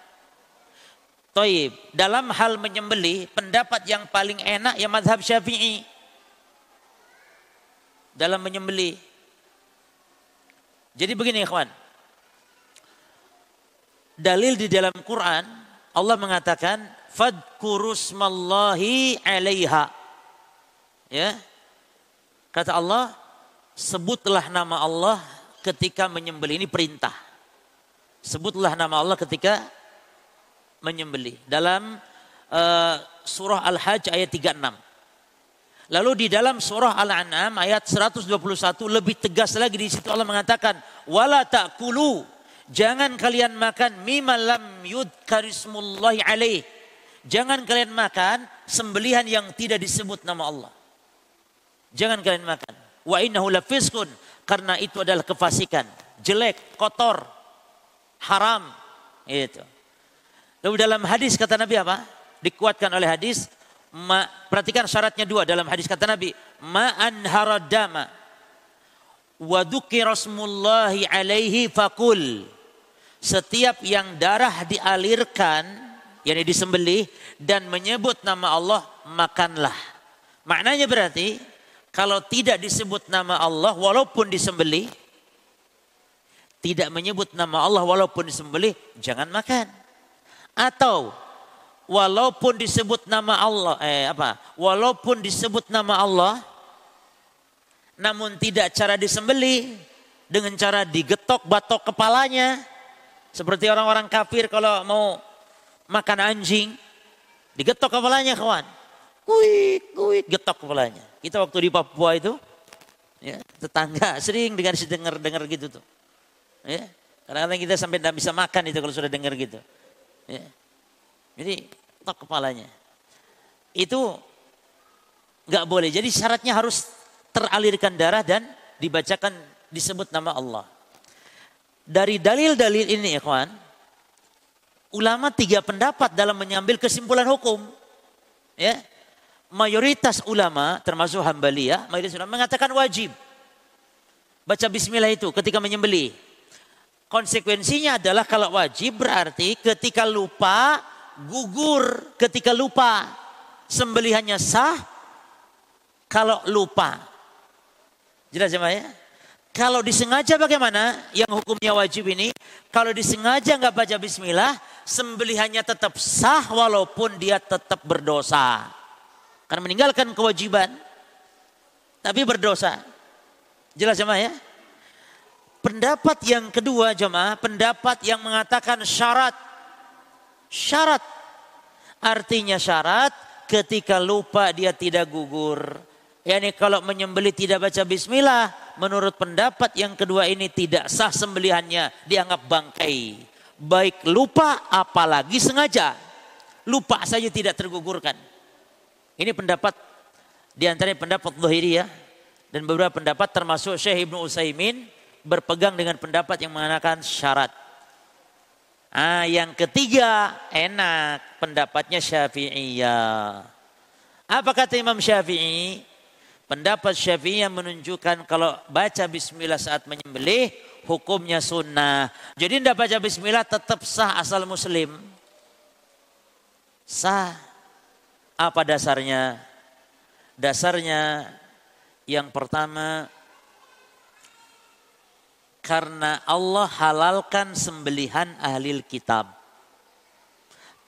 Toib. Dalam hal menyembeli pendapat yang paling enak ya madhab syafi'i. Dalam menyembeli. Jadi begini ikhwan. Dalil di dalam Quran Allah mengatakan fadkurusmallahi alaiha. Ya. Kata Allah, sebutlah nama Allah ketika menyembeli Ini perintah. Sebutlah nama Allah ketika menyembeli Dalam uh, surah Al-Hajj ayat 36. Lalu di dalam surah Al-An'am ayat 121 lebih tegas lagi di situ Allah mengatakan wala ta'kulu jangan kalian makan mimma lam yudkarismullahi alaih. Jangan kalian makan sembelihan yang tidak disebut nama Allah. Jangan kalian makan. Wa innahu lafiskun karena itu adalah kefasikan, jelek, kotor, haram. Itu. Lalu dalam hadis kata Nabi apa? Dikuatkan oleh hadis. Ma, perhatikan syaratnya dua dalam hadis kata Nabi. Ma'an haradama. Wa rasmullahi alaihi fakul. Setiap yang darah dialirkan, yang disembelih dan menyebut nama Allah, makanlah. Maknanya berarti kalau tidak disebut nama Allah walaupun disembelih, tidak menyebut nama Allah walaupun disembelih, jangan makan. Atau walaupun disebut nama Allah, eh apa? Walaupun disebut nama Allah, namun tidak cara disembelih dengan cara digetok batok kepalanya, seperti orang-orang kafir kalau mau makan anjing, digetok kepalanya kawan. Kuik, kuik, getok kepalanya. Kita waktu di Papua itu, ya, tetangga sering dengar dengar dengar gitu tuh. Ya. Kadang-kadang kita sampai tidak bisa makan itu kalau sudah dengar gitu. Ya. Jadi tok kepalanya. Itu nggak boleh. Jadi syaratnya harus teralirkan darah dan dibacakan disebut nama Allah. Dari dalil-dalil ini ya kawan, ulama tiga pendapat dalam menyambil kesimpulan hukum. Ya, mayoritas ulama termasuk Hambaliyah, mayoritas ulama mengatakan wajib baca bismillah itu ketika menyembelih. Konsekuensinya adalah kalau wajib berarti ketika lupa gugur, ketika lupa sembelihannya sah kalau lupa. Jelas ya, ya? Kalau disengaja bagaimana? Yang hukumnya wajib ini, kalau disengaja nggak baca bismillah, sembelihannya tetap sah walaupun dia tetap berdosa. Karena meninggalkan kewajiban, tapi berdosa. Jelas ya, ya? Pendapat yang kedua jemaah, pendapat yang mengatakan syarat. Syarat. Artinya syarat ketika lupa dia tidak gugur. Yani kalau menyembelih tidak baca bismillah, menurut pendapat yang kedua ini tidak sah sembelihannya, dianggap bangkai. Baik lupa apalagi sengaja. Lupa saja tidak tergugurkan. Ini pendapat di antara pendapat Zahiriyah dan beberapa pendapat termasuk Syekh Ibnu Utsaimin berpegang dengan pendapat yang mengatakan syarat. Ah, yang ketiga enak pendapatnya Syafi'iyah. Apa kata Imam Syafi'i? Pendapat Syafi'i yang menunjukkan kalau baca bismillah saat menyembelih hukumnya sunnah. Jadi tidak baca bismillah tetap sah asal muslim. Sah. Apa dasarnya? Dasarnya yang pertama karena Allah halalkan sembelihan ahli kitab.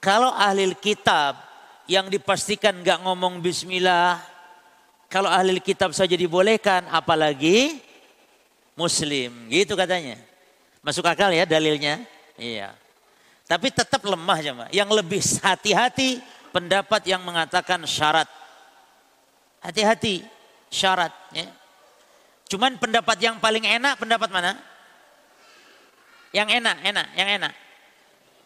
Kalau ahli kitab yang dipastikan nggak ngomong bismillah, kalau ahli kitab saja dibolehkan, apalagi muslim, gitu katanya. Masuk akal ya dalilnya? Iya. Tapi tetap lemah jemaah. Yang lebih hati-hati pendapat yang mengatakan syarat. Hati-hati syarat. Ya. Cuman pendapat yang paling enak pendapat mana? Yang enak, enak, yang enak.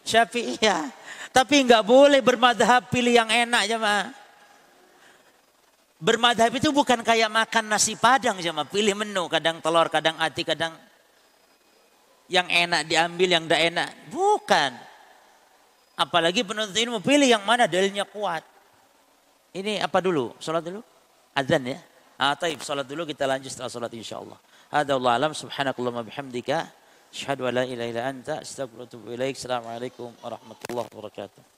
Syafi'iyah. Tapi nggak boleh bermadhab pilih yang enak jemaah. Bermadhab itu bukan kayak makan nasi padang jemaah. Pilih menu, kadang telur, kadang ati, kadang yang enak diambil, yang tidak enak. Bukan. Apalagi penuntut ilmu pilih yang mana dalilnya kuat. Ini apa dulu? Sholat dulu? Azan ya? Ah, taib, sholat dulu kita lanjut setelah sholat insya Allah. Ada Allah alam subhanakallah bihamdika. Asyhadu an la ilaha illa anta astaghfiruka wa atubu ilaik. Assalamualaikum warahmatullahi wabarakatuh.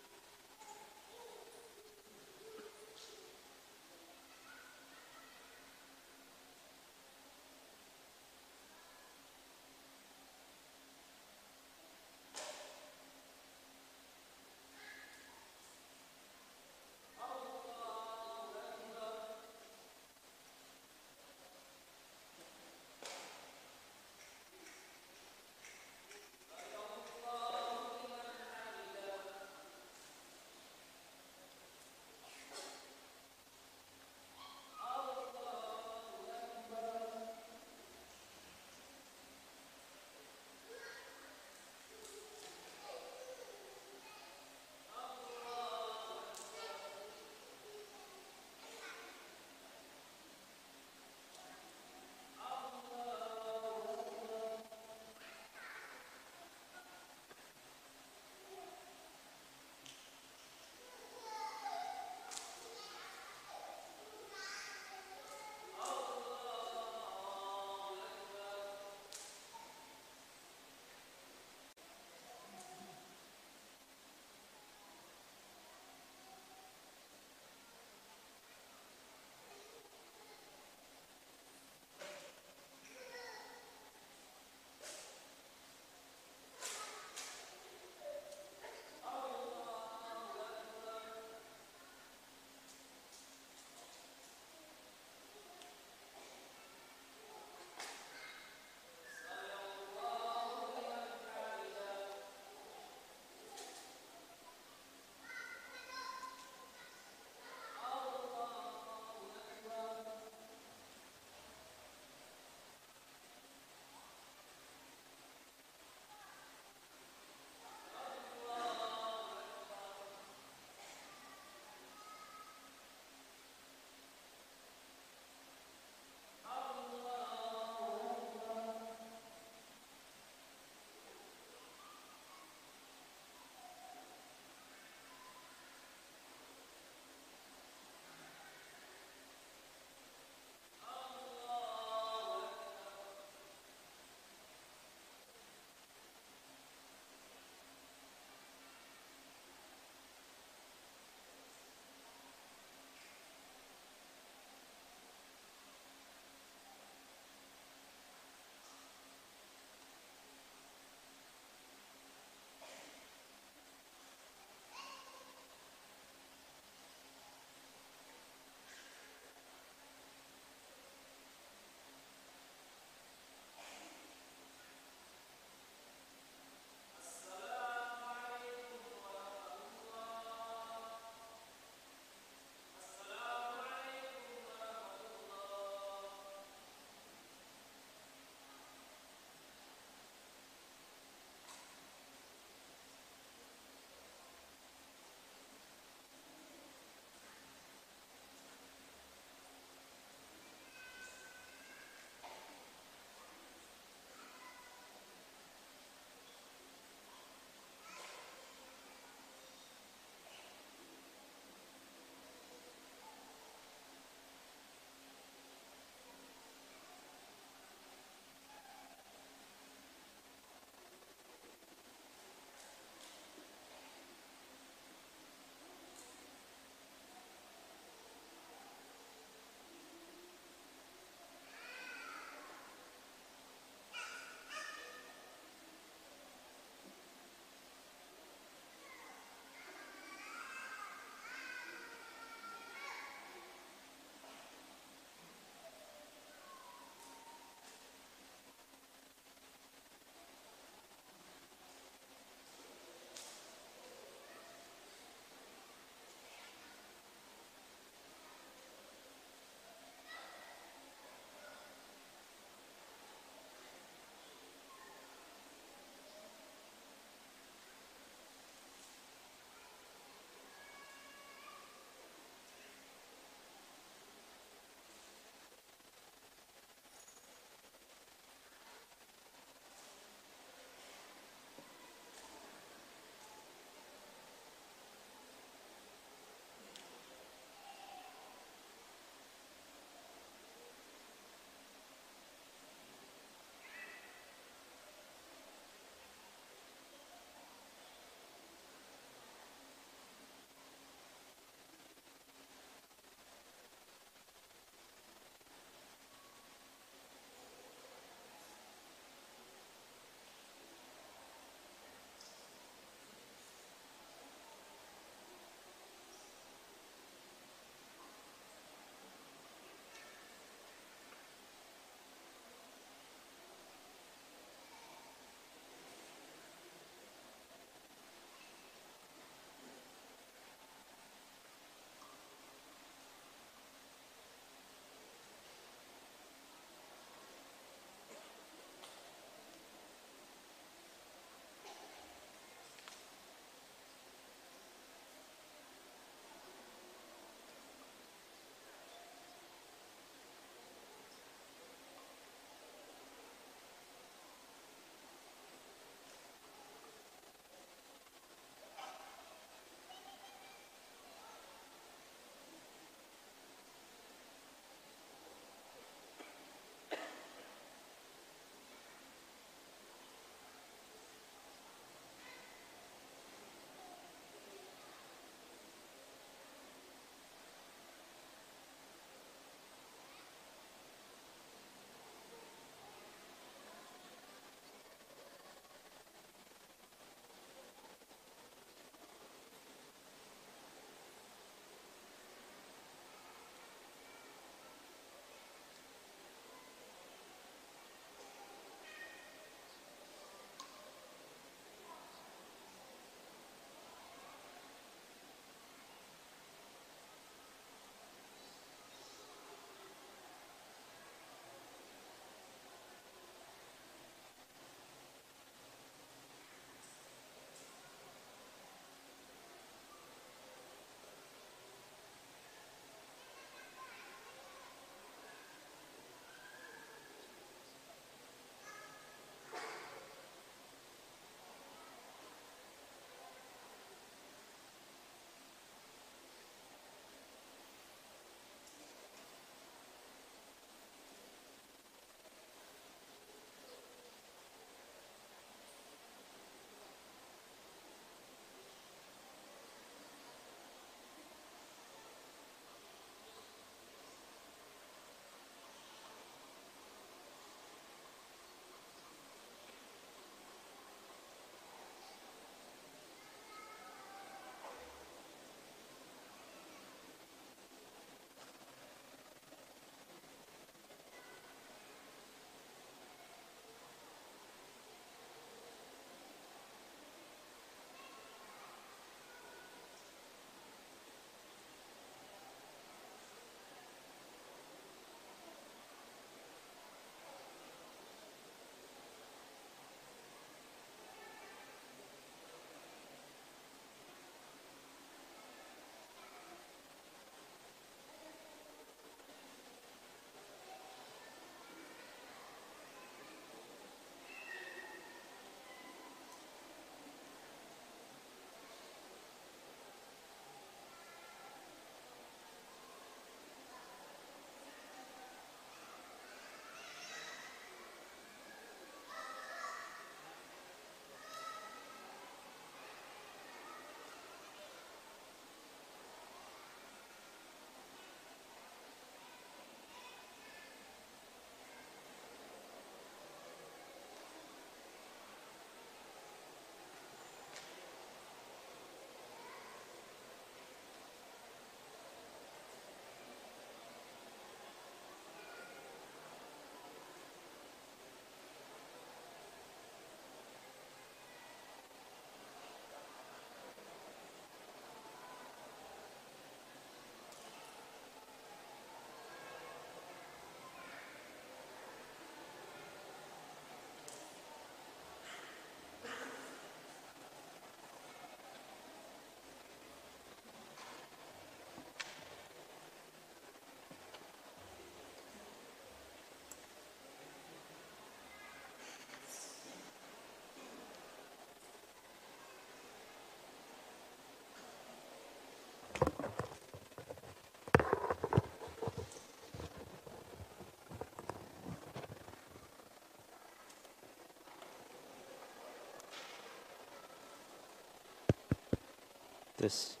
Terus.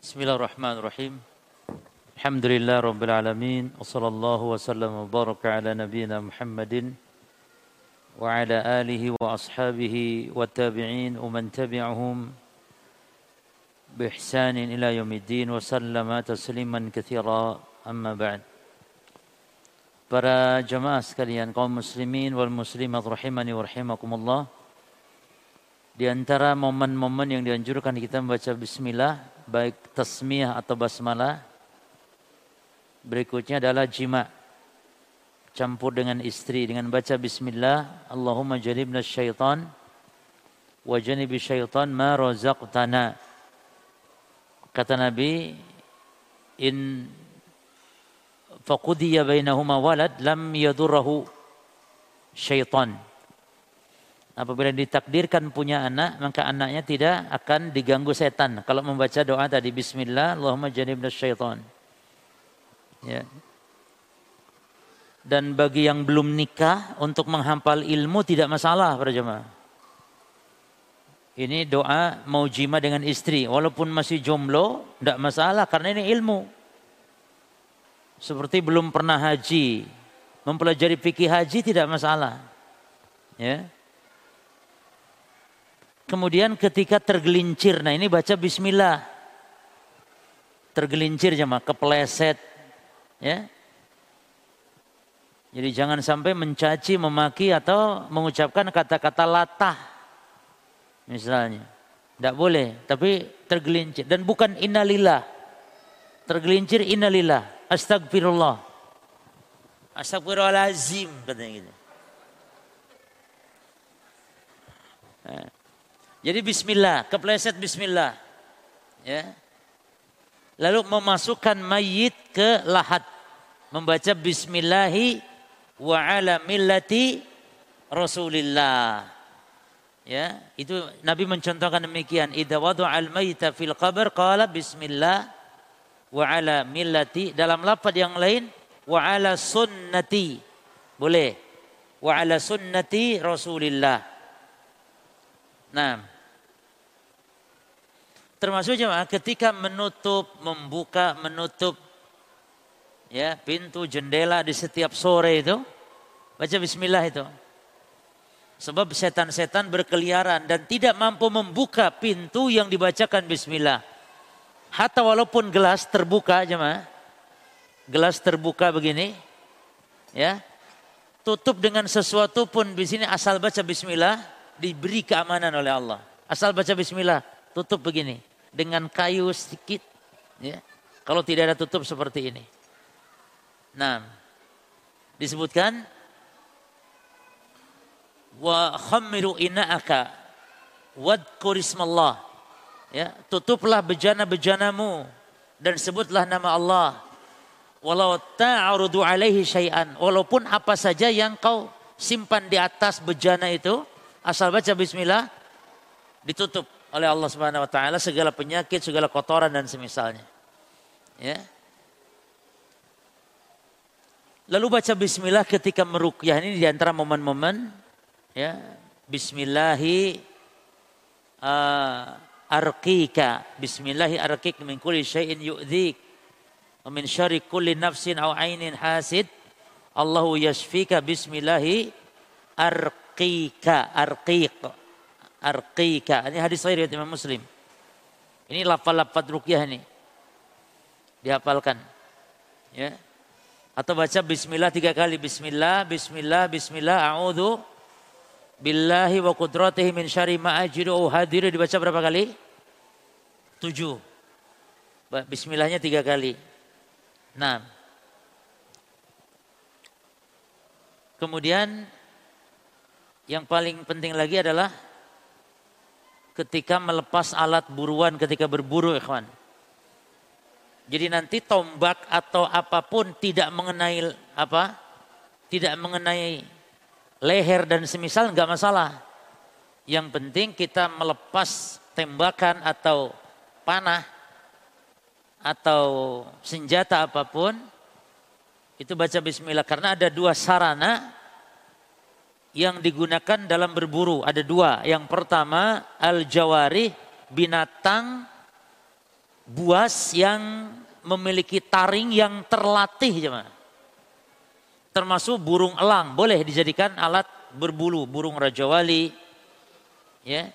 Bismillahirrahmanirrahim. Alhamdulillah Rabbil Alamin. Wassallallahu wasallam wa baraka ala nabiyyina Muhammadin wa ala alihi wa ashabihi wa tabi'in wa man tabi'ahum bi ihsanin ila yaumiddin wa sallama tasliman. Para jemaah sekalian kaum muslimin wal muslimat rahimani wa rahimakumullah. Di antara momen-momen yang dianjurkan kita membaca bismillah baik tasmiyah atau basmalah. Berikutnya adalah jima. Campur dengan istri dengan baca bismillah, Allahumma janibna syaitan wa janibi syaitan ma razaqtana. Kata Nabi, in faqudiya bainahuma walad lam yadurrahu syaitan apabila ditakdirkan punya anak, maka anaknya tidak akan diganggu setan. Kalau membaca doa tadi bismillah, Allahumma janibna syaitan. Ya. Dan bagi yang belum nikah untuk menghafal ilmu tidak masalah para jemaah. Ini doa mau jima dengan istri walaupun masih jomblo tidak masalah karena ini ilmu. Seperti belum pernah haji, mempelajari fikih haji tidak masalah. Ya. Kemudian ketika tergelincir, nah ini baca bismillah. Tergelincir jemaah, kepleset. Ya. Jadi jangan sampai mencaci, memaki atau mengucapkan kata-kata latah. Misalnya. Tidak boleh, tapi tergelincir. Dan bukan innalillah. Tergelincir innalillah. Astagfirullah. Astagfirullahalazim katanya gitu. Nah. Jadi bismillah, kepleset bismillah. Ya. Lalu memasukkan mayit ke lahat. Membaca bismillahi wa ala millati Rasulillah. Ya, itu Nabi mencontohkan demikian. Idza wada'al mayta fil qabr qala bismillah wa ala millati dalam lafaz yang lain wa ala sunnati. Boleh. Wa ala sunnati Rasulillah. Nah, termasuk jemaah ketika menutup, membuka, menutup ya pintu jendela di setiap sore itu baca Bismillah itu. Sebab setan-setan berkeliaran dan tidak mampu membuka pintu yang dibacakan Bismillah. Hatta walaupun gelas terbuka jemaah, gelas terbuka begini, ya, tutup dengan sesuatu pun di sini asal baca Bismillah, diberi keamanan oleh Allah. Asal baca bismillah, tutup begini dengan kayu sedikit ya. Kalau tidak ada tutup seperti ini. Nah, disebutkan wa khammiru ina'aka wadkur ismallah. Ya, tutuplah bejana-bejanamu dan sebutlah nama Allah. Walau ta'arudu alaihi syai'an. Walaupun apa saja yang kau simpan di atas bejana itu, asal baca bismillah ditutup oleh Allah Subhanahu wa taala segala penyakit, segala kotoran dan semisalnya. Ya. Lalu baca bismillah ketika meruqyah ini di antara momen-momen ya. Bismillahi uh, arqika. Bismillahi arqik min kulli syai'in yu'dhik. Wa min syarri kulli nafsin aw ainin hasid. Allahu yashfika bismillahi arqika arqiq arqika. Ini hadis sahih riwayat Imam Muslim. Ini lafal-lafal rukyah ini. Dihafalkan. Ya. Atau baca bismillah tiga kali. Bismillah bismillah bismillah. A'udzu billahi wa qudratihi min syarri ma ajidu hadiru. Dibaca berapa kali? Tujuh. Bismillahnya tiga kali. Nah kemudian yang paling penting lagi adalah ketika melepas alat buruan ketika berburu ikhwan. Jadi nanti tombak atau apa pun tidak mengenai apa? tidak mengenai leher dan semisal nggak masalah. Yang penting kita melepas tembakan atau panah atau senjata apa pun itu baca bismillah karena ada dua sarana yang digunakan dalam berburu. Ada dua. Yang pertama al jawari binatang buas yang memiliki taring yang terlatih jemaah. Termasuk burung elang. Boleh dijadikan alat berbulu. Burung raja wali ya.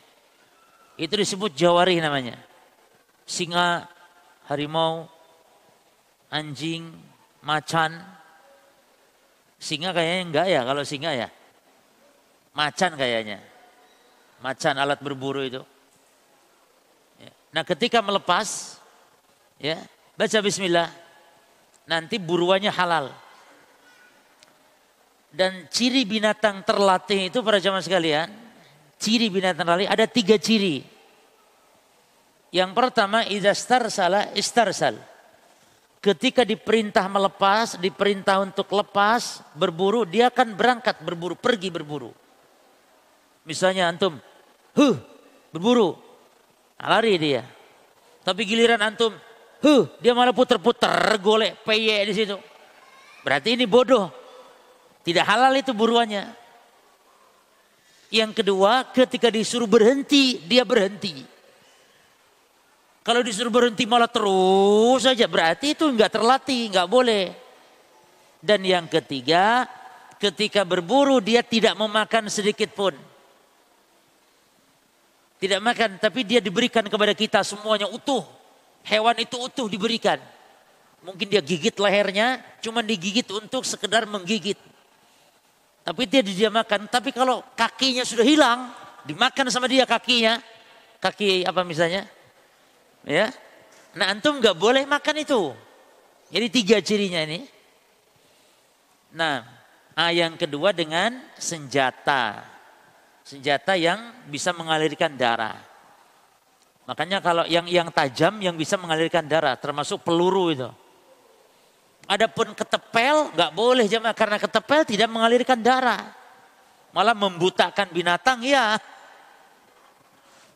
Itu disebut jawari namanya. Singa harimau anjing macan. Singa kayaknya enggak ya kalau singa ya macan kayaknya macan alat berburu itu ya. nah ketika melepas ya baca bismillah nanti buruannya halal dan ciri binatang terlatih itu para jamaah sekalian, ciri binatang terlatih ada tiga ciri. Yang pertama, idastar salah istarsal. Ketika diperintah melepas, diperintah untuk lepas, berburu, dia akan berangkat berburu, pergi berburu. Misalnya antum, huh, berburu, lari dia. Tapi giliran antum, huh, dia malah puter-puter, golek, peye di situ. Berarti ini bodoh. Tidak halal itu buruannya. Yang kedua, ketika disuruh berhenti, dia berhenti. Kalau disuruh berhenti malah terus saja, berarti itu enggak terlatih, enggak boleh. Dan yang ketiga, ketika berburu dia tidak memakan sedikit pun. Tidak makan, tapi dia diberikan kepada kita semuanya utuh. Hewan itu utuh diberikan. Mungkin dia gigit lehernya, cuma digigit untuk sekedar menggigit. Tapi dia didiamakan. Tapi kalau kakinya sudah hilang, dimakan sama dia kakinya. Kaki apa misalnya? Ya. Nah antum nggak boleh makan itu. Jadi tiga cirinya ini. Nah, ah, yang kedua dengan senjata. Senjata yang bisa mengalirkan darah. Makanya kalau yang yang tajam yang bisa mengalirkan darah, termasuk peluru itu. Adapun ketepel nggak boleh jemaah karena ketepel tidak mengalirkan darah. Malah membutakan binatang ya.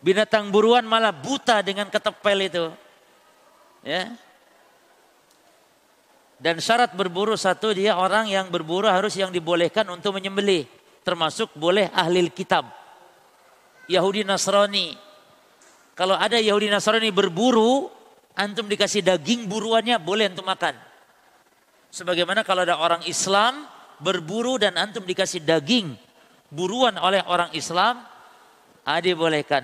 Binatang buruan malah buta dengan ketepel itu. Ya. Dan syarat berburu satu dia orang yang berburu harus yang dibolehkan untuk menyembelih. Termasuk boleh ahli kitab. Yahudi Nasrani. Kalau ada Yahudi Nasrani berburu, antum dikasih daging buruannya boleh untuk makan. Sebagaimana kalau ada orang Islam berburu dan antum dikasih daging buruan oleh orang Islam, adi bolehkan.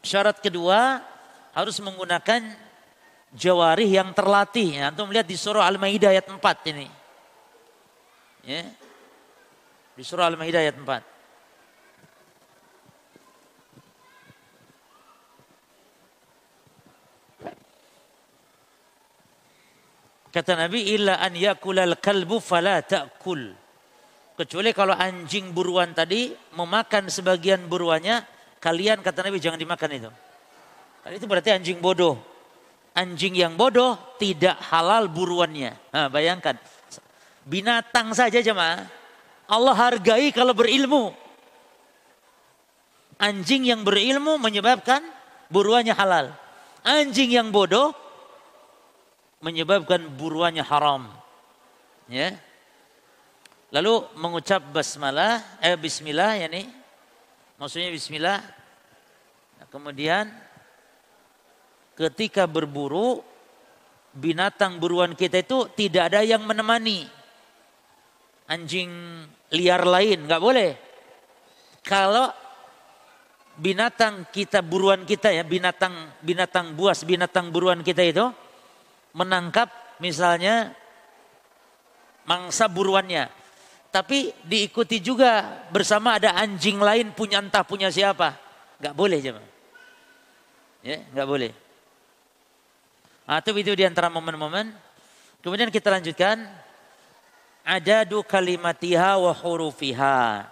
Syarat kedua harus menggunakan jawarih yang terlatih. Antum lihat di surah Al-Maidah ayat 4 ini. Ya. Di surah Al-Maidah ayat 4. Kata Nabi, illa an yakulal kalbu fala ta'kul. Kecuali kalau anjing buruan tadi memakan sebagian buruannya, kalian kata Nabi jangan dimakan itu. Karena itu berarti anjing bodoh. Anjing yang bodoh tidak halal buruannya. Nah, bayangkan. Binatang saja jemaah. Allah hargai kalau berilmu. Anjing yang berilmu menyebabkan buruannya halal. Anjing yang bodoh menyebabkan buruannya haram. Ya. Lalu mengucap basmalah, eh bismillah ya nih. Maksudnya bismillah. Nah, kemudian ketika berburu binatang buruan kita itu tidak ada yang menemani. Anjing liar lain nggak boleh. Kalau binatang kita buruan kita ya binatang binatang buas binatang buruan kita itu menangkap misalnya mangsa buruannya. Tapi diikuti juga bersama ada anjing lain punya entah punya siapa. Gak boleh jemaah. Ya, gak boleh. Atau itu di antara momen-momen. Kemudian kita lanjutkan adadu kalimatiha wa hurufiha.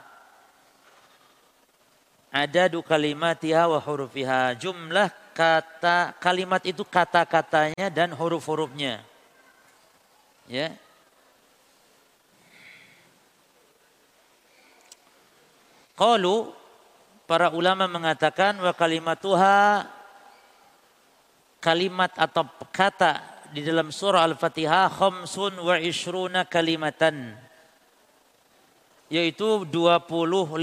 Adadu kalimatiha wa hurufiha. Jumlah kata kalimat itu kata-katanya dan huruf-hurufnya. Ya. Qalu para ulama mengatakan wa kalimatuha kalimat atau kata di dalam surah Al-Fatihah khamsun wa ishruna kalimatan yaitu 25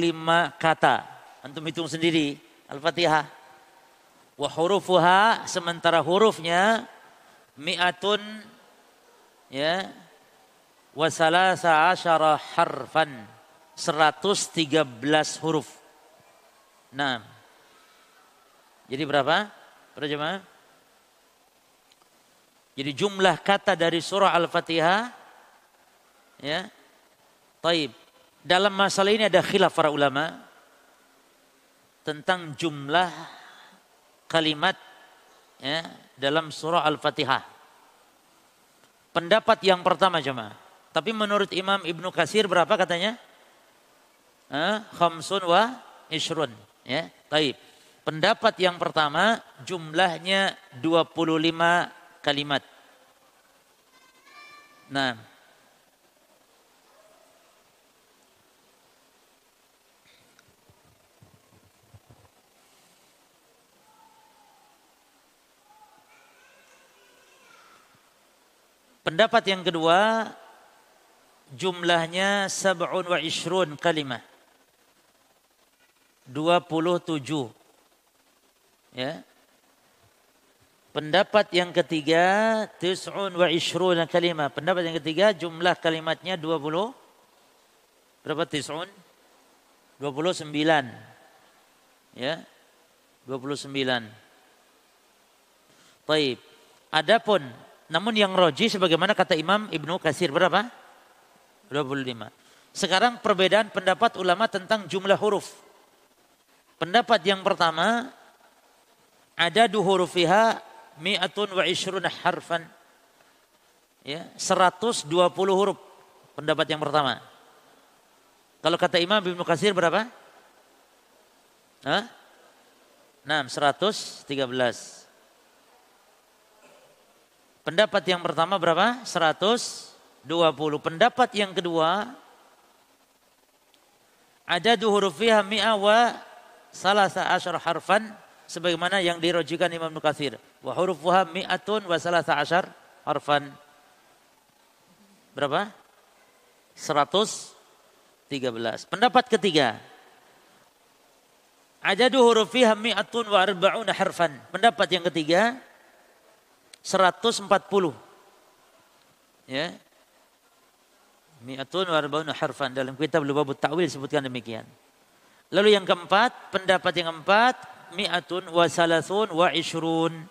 kata. Antum hitung sendiri Al-Fatihah. Wa hurufuha sementara hurufnya mi'atun ya wa salasa asyara harfan 113 huruf. Nah. Jadi berapa? Para jemaah? Jadi jumlah kata dari surah Al-Fatihah ya. Taib. Dalam masalah ini ada khilaf para ulama tentang jumlah kalimat ya dalam surah Al-Fatihah. Pendapat yang pertama jemaah. Tapi menurut Imam Ibnu Kasir berapa katanya? Eh, khamsun wa ishrun. Ya, taib. Pendapat yang pertama jumlahnya 25 kalimat. Nah, Pendapat yang kedua jumlahnya sab'un wa ishrun kalimah. 27. Ya. Pendapat yang ketiga, tis'un wa ishruna kalimah. Pendapat yang ketiga, jumlah kalimatnya 20. Berapa tis'un? 29. Ya. 29. Taib. Adapun, namun yang roji sebagaimana kata Imam Ibnu Kasir berapa? 25. Sekarang perbedaan pendapat ulama tentang jumlah huruf. Pendapat yang pertama, ada du hurufiha mi'atun wa ishruna harfan. Ya, 120 huruf pendapat yang pertama. Kalau kata Imam Ibnu Katsir berapa? Hah? 6, 113. Pendapat yang pertama berapa? 120. Pendapat yang kedua ada duhurufiha mi'a wa salasa asyar harfan sebagaimana yang dirojikan Imam Nukathir. Wa hurufuha mi'atun wa salasa asyar harfan. Berapa? 113. Pendapat ketiga. Ajadu hurufiha mi'atun wa arba'una harfan. Pendapat yang ketiga 140. Ya. Mi'atun wa arba'una harfan dalam kitab Lubabut Ta'wil sebutkan demikian. Lalu yang keempat, pendapat yang keempat mi'atun wa salasun wa ishrun.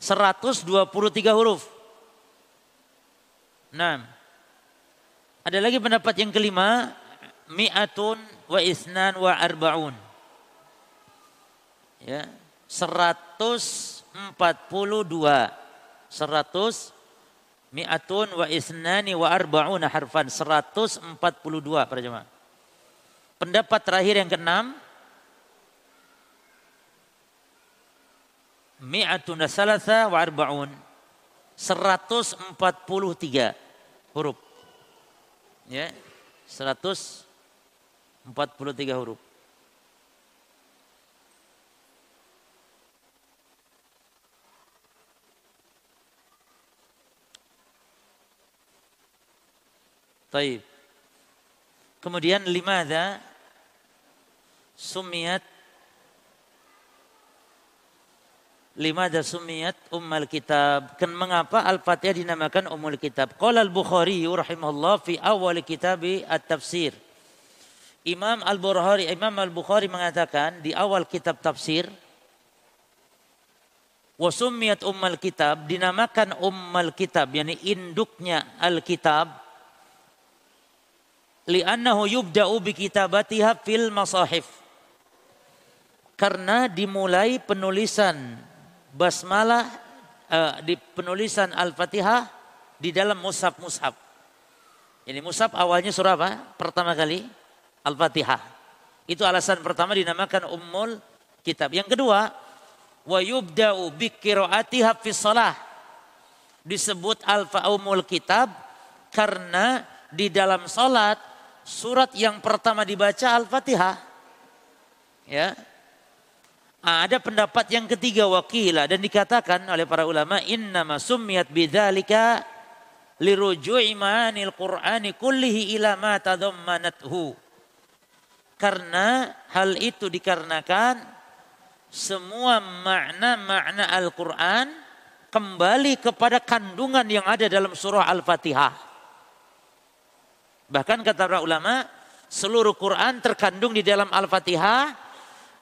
123 huruf. Nah. Ada lagi pendapat yang kelima. Mi'atun wa isnan wa arba'un. Ya. 142. 100 mi'atun wa isnani wa arba'un harfan. 142 para jemaah. Pendapat terakhir yang keenam mi'atun salasa wa arba'un. 143 huruf. Ya 143 huruf. Taib. Kemudian limada sumiyat lima sumiyat ummul kitab. Kan mengapa Al-Fatihah dinamakan ummul kitab? Qala Al-Bukhari rahimahullah fi awal kitab at-tafsir. Imam Al-Bukhari Imam Al-Bukhari mengatakan di awal kitab tafsir Wasumiyat ummal kitab dinamakan ummal kitab yakni induknya al-kitab li'annahu yubda'u bi kitabatiha fil masahif karena dimulai penulisan basmalah uh, di penulisan Al-Fatihah di dalam mushaf-mushaf. Ini mushaf awalnya surah apa? Pertama kali Al-Fatihah. Itu alasan pertama dinamakan Ummul Kitab. Yang kedua, wa yubda'u bi qiraatiha fi. Disebut Alfa Ummul Kitab karena di dalam salat surat yang pertama dibaca Al-Fatihah. Ya. Nah, ada pendapat yang ketiga wakila dan dikatakan oleh para ulama innama summiyat bidzalika liruju'i qur'ani kullihi ila ma tadammanathu. Karena hal itu dikarenakan semua makna-makna Al-Quran kembali kepada kandungan yang ada dalam surah Al-Fatihah. Bahkan kata para ulama, seluruh Quran terkandung di dalam Al-Fatihah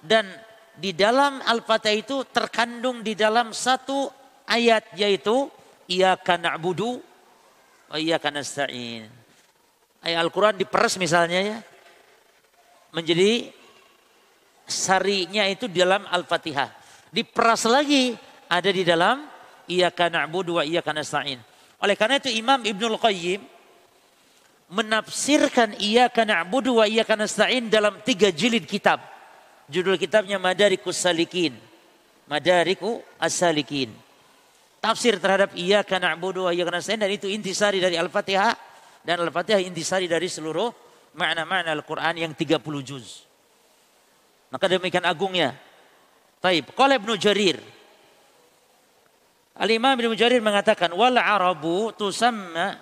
dan di dalam Al-Fatihah itu terkandung di dalam satu ayat yaitu Iyaka na'budu wa iyaka nasta'in. Ayat Al-Quran diperes misalnya ya menjadi sarinya itu dalam Al-Fatihah. Diperas lagi ada di dalam Iyyaka na'budu wa iyyaka nasta'in. Oleh karena itu Imam Ibnul Qayyim menafsirkan Iyyaka na'budu wa iyyaka nasta'in dalam tiga jilid kitab. Judul kitabnya Madarikus Salikin. Madariku As-Salikin. Tafsir terhadap Iyyaka na'budu wa iyyaka nasta'in dan itu intisari dari Al-Fatihah dan Al-Fatihah intisari dari seluruh makna-makna Al-Quran yang 30 juz. Maka demikian agungnya. Taib. Qala Ibnu Jarir. Al-Imam Ibnu Jarir mengatakan wal arabu tusamma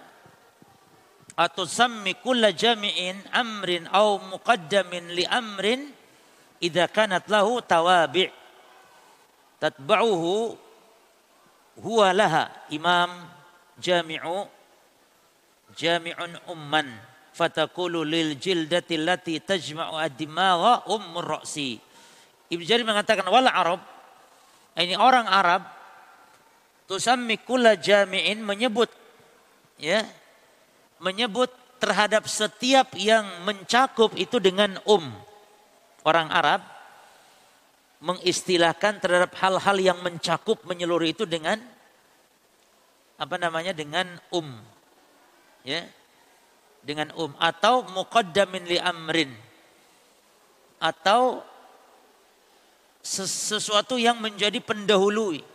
atau sammi kulla jami'in amrin au muqaddamin li amrin idza kanat lahu tawabi' tatba'uhu huwa laha imam jami'u jami'un umman fatakulu lil jildati allati tajma'u ad-dimagha ummur ra'si. Ibnu Jarir mengatakan wal Arab ini orang Arab tusammi kulla jami'in menyebut ya menyebut terhadap setiap yang mencakup itu dengan um. Orang Arab mengistilahkan terhadap hal-hal yang mencakup menyeluruh itu dengan apa namanya dengan um. Ya dengan um atau muqaddamin li amrin atau sesuatu yang menjadi pendahului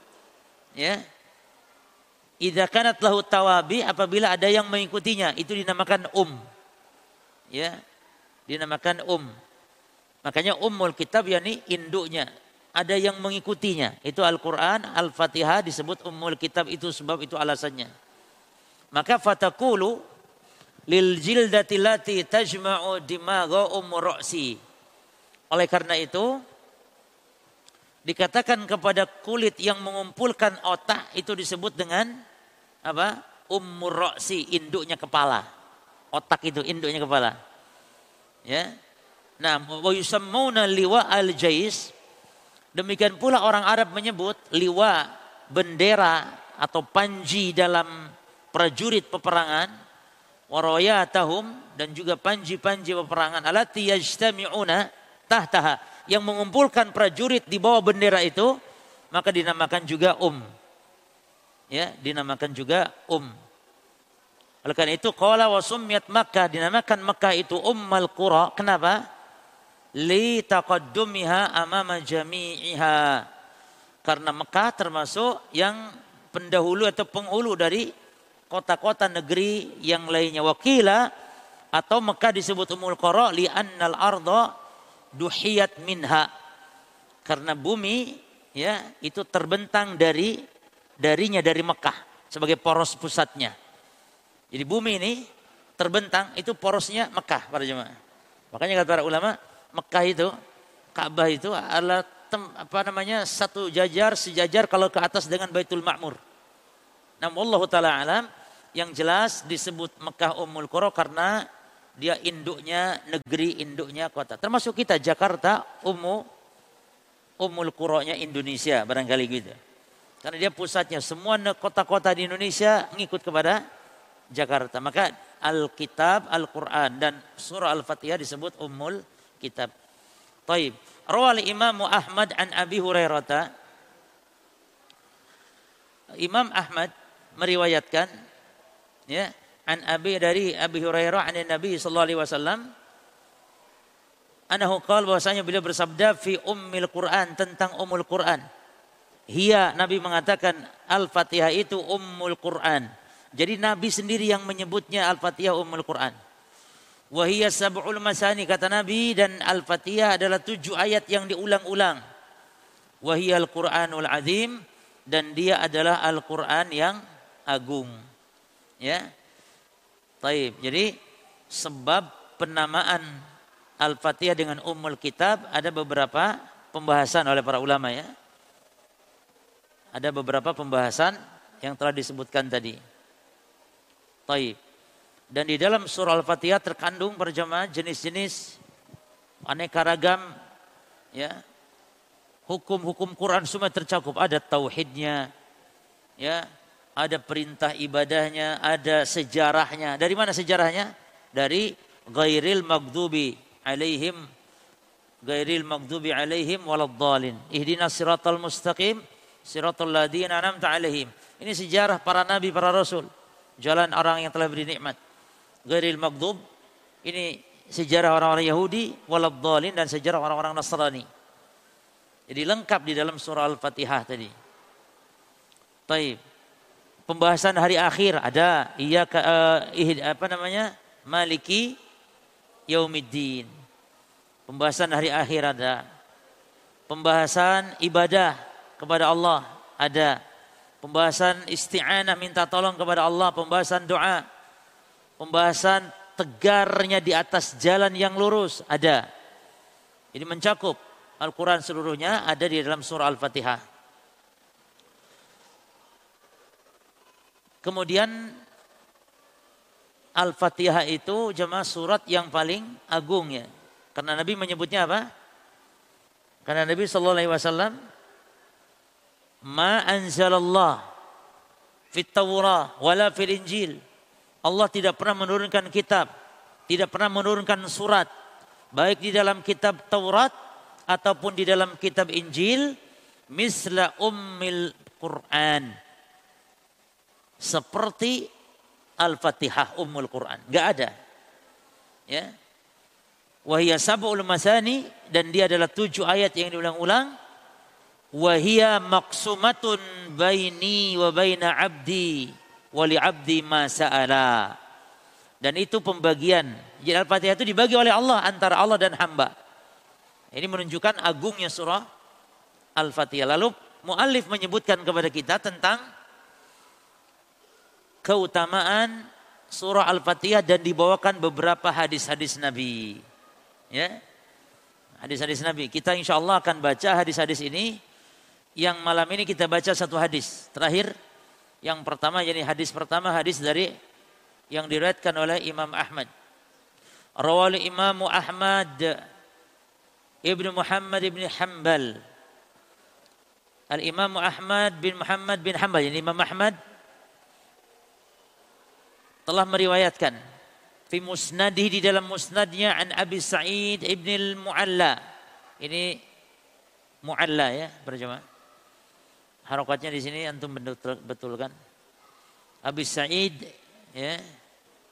ya idza kanat lahu tawabi apabila ada yang mengikutinya itu dinamakan um ya dinamakan um makanya ummul kitab yakni induknya ada yang mengikutinya itu Al-Qur'an Al-Fatihah disebut ummul kitab itu sebab itu alasannya maka fatakulu lil jildati lati tajma'u dimagha umroksi. Oleh karena itu dikatakan kepada kulit yang mengumpulkan otak itu disebut dengan apa? Ummur induknya kepala. Otak itu induknya kepala. Ya. Nah, wa yusammuna liwa al-jais. Demikian pula orang Arab menyebut liwa bendera atau panji dalam prajurit peperangan warayatahum dan juga panji-panji peperangan alati yajtami'una tahtaha. Yang mengumpulkan prajurit di bawah bendera itu maka dinamakan juga um. Ya dinamakan juga um. Oleh karena itu qala wa summiyat Makkah dinamakan Makkah itu ummal qura. Kenapa li taqaddumiha amama jami'iha karena Mekah termasuk yang pendahulu atau penghulu dari kota-kota negeri yang lainnya wakila atau Mekah disebut Umul Qura li annal arda duhiyat minha karena bumi ya itu terbentang dari darinya dari Mekah sebagai poros pusatnya. Jadi bumi ini terbentang itu porosnya Mekah para jemaah. Makanya kata para ulama Mekah itu Ka'bah itu adalah tem, apa namanya satu jajar sejajar kalau ke atas dengan Baitul Ma'mur. Namun Allah taala alam yang jelas disebut Mekah Ummul Qura karena dia induknya negeri, induknya kota. Termasuk kita Jakarta Ummu Ummul Quranya Indonesia barangkali gitu. Karena dia pusatnya semua kota-kota di Indonesia ngikut kepada Jakarta. Maka Alkitab, Al-Quran dan surah Al-Fatihah disebut Ummul Kitab. Taib. Rawali Imam Ahmad an Abi Hurairah. Imam Ahmad meriwayatkan ya an Abi dari Abi Hurairah an Nabi sallallahu alaihi wasallam anahu qala bahwasanya beliau bersabda fi ummil Quran tentang ummul Quran. Hia Nabi mengatakan Al-Fatihah itu ummul Quran. Jadi Nabi sendiri yang menyebutnya Al-Fatihah ummul Quran. Wahiyya sab'ul masani kata Nabi dan Al-Fatihah adalah tujuh ayat yang diulang-ulang. Wahiyya Al-Qur'anul Azim dan dia adalah Al-Qur'an yang agung. Ya. Taib. Jadi sebab penamaan Al-Fatihah dengan Ummul Kitab ada beberapa pembahasan oleh para ulama ya. Ada beberapa pembahasan yang telah disebutkan tadi. Taib. Dan di dalam surah Al-Fatihah terkandung berjamaah jenis-jenis aneka ragam ya. Hukum-hukum Quran semua tercakup. Ada tauhidnya, ya, ada perintah ibadahnya, ada sejarahnya. Dari mana sejarahnya? Dari ghairil maghdubi alaihim ghairil maghdubi alaihim waladdallin. Ihdinas siratal mustaqim siratal ladzina an'amta alaihim. Ini sejarah para nabi, para rasul. Jalan orang yang telah beri nikmat ghairil maghdub ini sejarah orang-orang Yahudi waladhdallin dan sejarah orang-orang Nasrani. Jadi lengkap di dalam surah Al-Fatihah tadi. Taib. Pembahasan hari akhir ada iya uh, apa namanya? Maliki Yaumiddin. Pembahasan hari akhir ada. Pembahasan ibadah kepada Allah ada. Pembahasan isti'anah minta tolong kepada Allah, pembahasan doa pembahasan tegarnya di atas jalan yang lurus ada. Ini mencakup Al-Quran seluruhnya ada di dalam surah Al-Fatihah. Kemudian Al-Fatihah itu jemaah surat yang paling agung ya. Karena Nabi menyebutnya apa? Karena Nabi Shallallahu Alaihi Wasallam ma anzalallah fit Tawrah wala fil Injil Allah tidak pernah menurunkan kitab, tidak pernah menurunkan surat, baik di dalam kitab Taurat ataupun di dalam kitab Injil, misla ummil Quran. Seperti Al-Fatihah Ummul Quran. Gak ada. Ya. Wahia sab'ul masani dan dia adalah tujuh ayat yang diulang-ulang. Wahia maksumatun baini wa baina abdi wali abdi masa'ala. Dan itu pembagian. Jadi Al-Fatihah itu dibagi oleh Allah antara Allah dan hamba. Ini menunjukkan agungnya surah Al-Fatihah. Lalu muallif menyebutkan kepada kita tentang keutamaan surah Al-Fatihah dan dibawakan beberapa hadis-hadis Nabi. Ya. Hadis-hadis Nabi. Kita insya Allah akan baca hadis-hadis ini. Yang malam ini kita baca satu hadis. Terakhir yang pertama jadi hadis pertama hadis dari yang diriwayatkan oleh Imam Ahmad. Rawali Imam Ahmad Ibnu Muhammad ibn Hanbal. Al Imam Ahmad bin Muhammad bin Hanbal. Ini Imam Ahmad telah meriwayatkan fi musnadih di dalam musnadnya an Abi Sa'id ibn al-Mu'alla. Ini Mu'alla ya berjemaah harokatnya di sini antum betul, betul kan? Abi Sa'id ya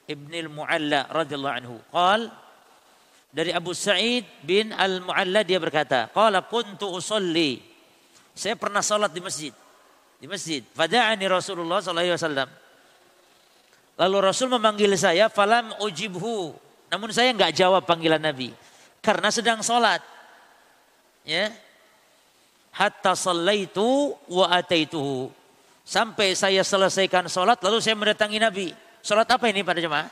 Ibnil Mu'alla radhiyallahu anhu. Qal dari Abu Sa'id bin Al-Mu'alla dia berkata, qala kuntu usolli. Saya pernah salat di masjid. Di masjid. Fada'ani Rasulullah sallallahu alaihi wasallam. Lalu Rasul memanggil saya, falam ujibhu. Namun saya enggak jawab panggilan Nabi karena sedang salat. Ya, hatta sallaitu wa ataituhu. Sampai saya selesaikan sholat lalu saya mendatangi Nabi. Sholat apa ini pada jemaah?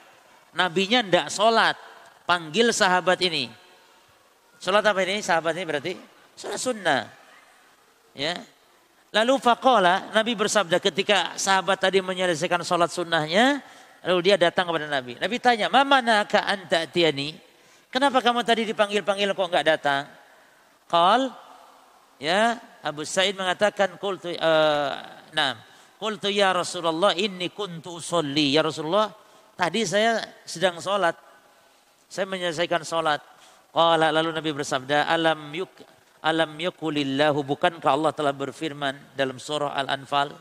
Nabinya ndak sholat. Panggil sahabat ini. Sholat apa ini? Sahabat ini berarti? Sholat sunnah. Ya. Lalu fakola Nabi bersabda ketika sahabat tadi menyelesaikan sholat sunnahnya. Lalu dia datang kepada Nabi. Nabi tanya, Mama naka anta tiani? Kenapa kamu tadi dipanggil-panggil kok enggak datang? Kal, Ya, Abu Sa'id mengatakan qultu uh, nah, qultu ya Rasulullah inni kuntu usolli. Ya Rasulullah, tadi saya sedang sholat. Saya menyelesaikan sholat. Qala lalu Nabi bersabda, alam yuk alam yukulillahu bukankah Allah telah berfirman dalam surah Al-Anfal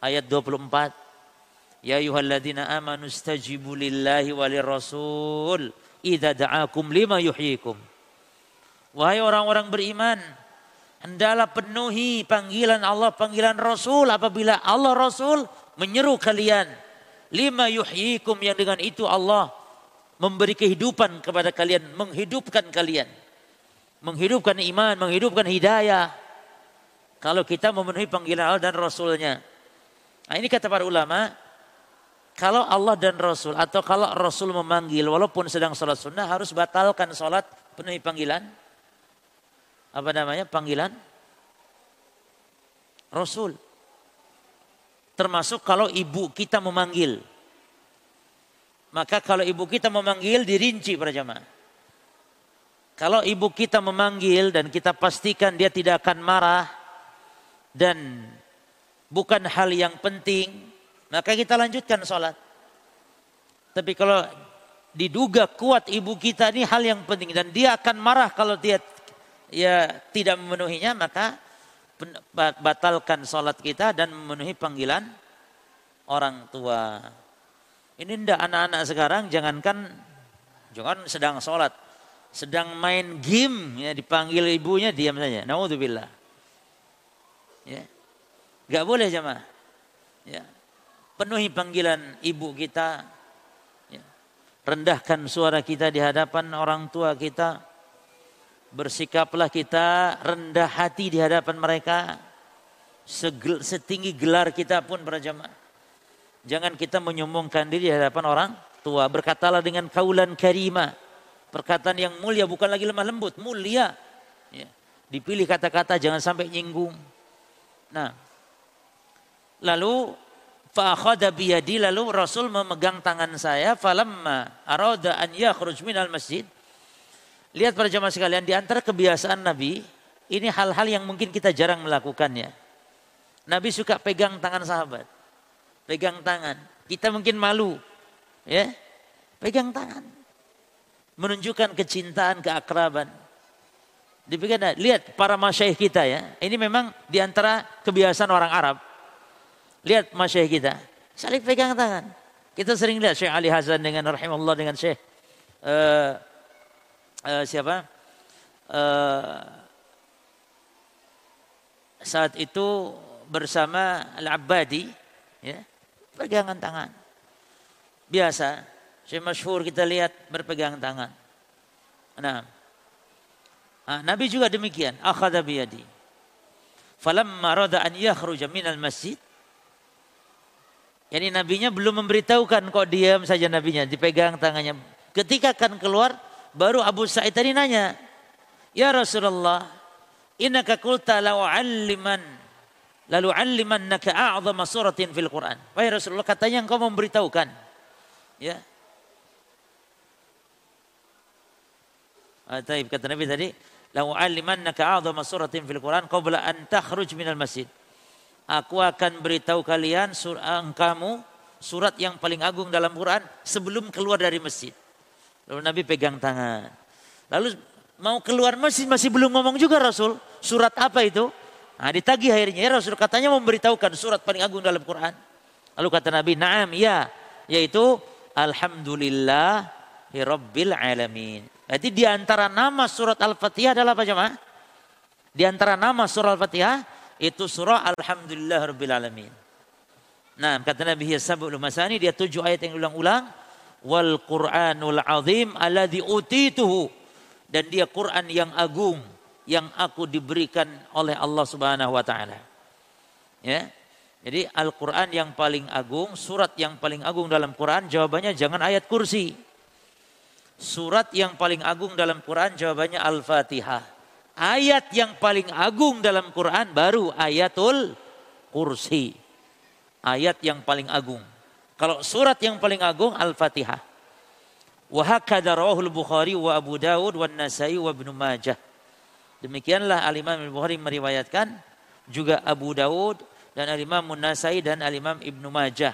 ayat 24 Ya ayyuhalladzina amanu stajibu lillahi walir rasul idza da'akum lima yuhyikum Wahai orang-orang beriman hendaklah penuhi panggilan Allah, panggilan Rasul apabila Allah Rasul menyeru kalian lima yuhyikum yang dengan itu Allah memberi kehidupan kepada kalian, menghidupkan kalian. Menghidupkan iman, menghidupkan hidayah. Kalau kita memenuhi panggilan Allah dan Rasulnya. Nah ini kata para ulama, kalau Allah dan Rasul atau kalau Rasul memanggil walaupun sedang sholat sunnah harus batalkan sholat penuhi panggilan. Apa namanya panggilan? Rasul. Termasuk kalau ibu kita memanggil. Maka kalau ibu kita memanggil dirinci para jamaah. Kalau ibu kita memanggil dan kita pastikan dia tidak akan marah dan bukan hal yang penting, maka kita lanjutkan sholat. Tapi kalau diduga kuat ibu kita ini hal yang penting dan dia akan marah kalau dia ya tidak memenuhinya, maka batalkan sholat kita dan memenuhi panggilan orang tua. Ini ndak anak-anak sekarang jangankan jangan sedang sholat, sedang main game ya dipanggil ibunya diam saja. Naudzubillah. Ya. Gak boleh jemaah. Ya. Penuhi panggilan ibu kita. Ya. Rendahkan suara kita di hadapan orang tua kita Bersikaplah kita rendah hati di hadapan mereka. Segel, setinggi gelar kita pun para jamaah. Jangan kita menyombongkan diri di hadapan orang tua. Berkatalah dengan kaulan karima. Perkataan yang mulia bukan lagi lemah lembut, mulia. Ya. Dipilih kata-kata jangan sampai nyinggung. Nah, lalu fa'akhadha biyadi lalu Rasul memegang tangan saya falamma arada an yakhruj minal masjid Lihat para jemaah sekalian, di antara kebiasaan Nabi, ini hal-hal yang mungkin kita jarang melakukannya. Nabi suka pegang tangan sahabat. Pegang tangan. Kita mungkin malu. ya Pegang tangan. Menunjukkan kecintaan, keakraban. Dipegang, lihat para masyaih kita ya. Ini memang di antara kebiasaan orang Arab. Lihat masyaih kita. Saling pegang tangan. Kita sering lihat Syekh Ali Hasan dengan rahimahullah dengan Syekh uh, uh, siapa? Uh, saat itu bersama Al-Abbadi ya, pegangan tangan. Biasa, saya masyhur kita lihat berpegang tangan. Nah, nah Nabi juga demikian, akhadha biyadi. Falamma rada an yakhruja minal masjid Yani nabinya belum memberitahukan kok diam saja nabinya dipegang tangannya. Ketika akan keluar Baru Abu Sa'id tadi nanya, Ya Rasulullah, innaka qulta la u'alliman lalu 'allimannaka a'zama suratin fil Quran. Wahai Rasulullah, katanya engkau memberitahukan. Ya. Ah, kata Nabi tadi, la u'allimannaka a'zama suratin fil Quran qabla an takhruj minal masjid. Aku akan beritahu kalian sur, engkamu surat yang paling agung dalam Quran sebelum keluar dari masjid. Lalu Nabi pegang tangan. Lalu mau keluar masjid masih belum ngomong juga Rasul. Surat apa itu? Nah, ditagih akhirnya ya Rasul katanya memberitahukan surat paling agung dalam Quran. Lalu kata Nabi, "Na'am, ya." Yaitu Alhamdulillah Rabbil Alamin. Jadi di antara nama surat Al-Fatihah adalah apa jemaah? Di antara nama surat Al-Fatihah itu surah Alhamdulillah Rabbil Alamin. Nah, kata Nabi Sabul Masani dia tujuh ayat yang ulang-ulang wal Qur'anul azim alladzi utituhu dan dia Quran yang agung yang aku diberikan oleh Allah Subhanahu wa taala. Ya. Jadi Al-Qur'an yang paling agung, surat yang paling agung dalam Quran jawabannya jangan ayat kursi. Surat yang paling agung dalam Quran jawabannya Al-Fatihah. Ayat yang paling agung dalam Quran baru ayatul kursi. Ayat yang paling agung. Kalau surat yang paling agung Al-Fatihah. Wa hakadha rawahul Bukhari wa Abu Dawud wa Nasai wa Ibnu Majah. Demikianlah Al-Imam Al-Bukhari meriwayatkan juga Abu Dawud dan Al-Imam Nasai dan Al-Imam Ibnu Majah.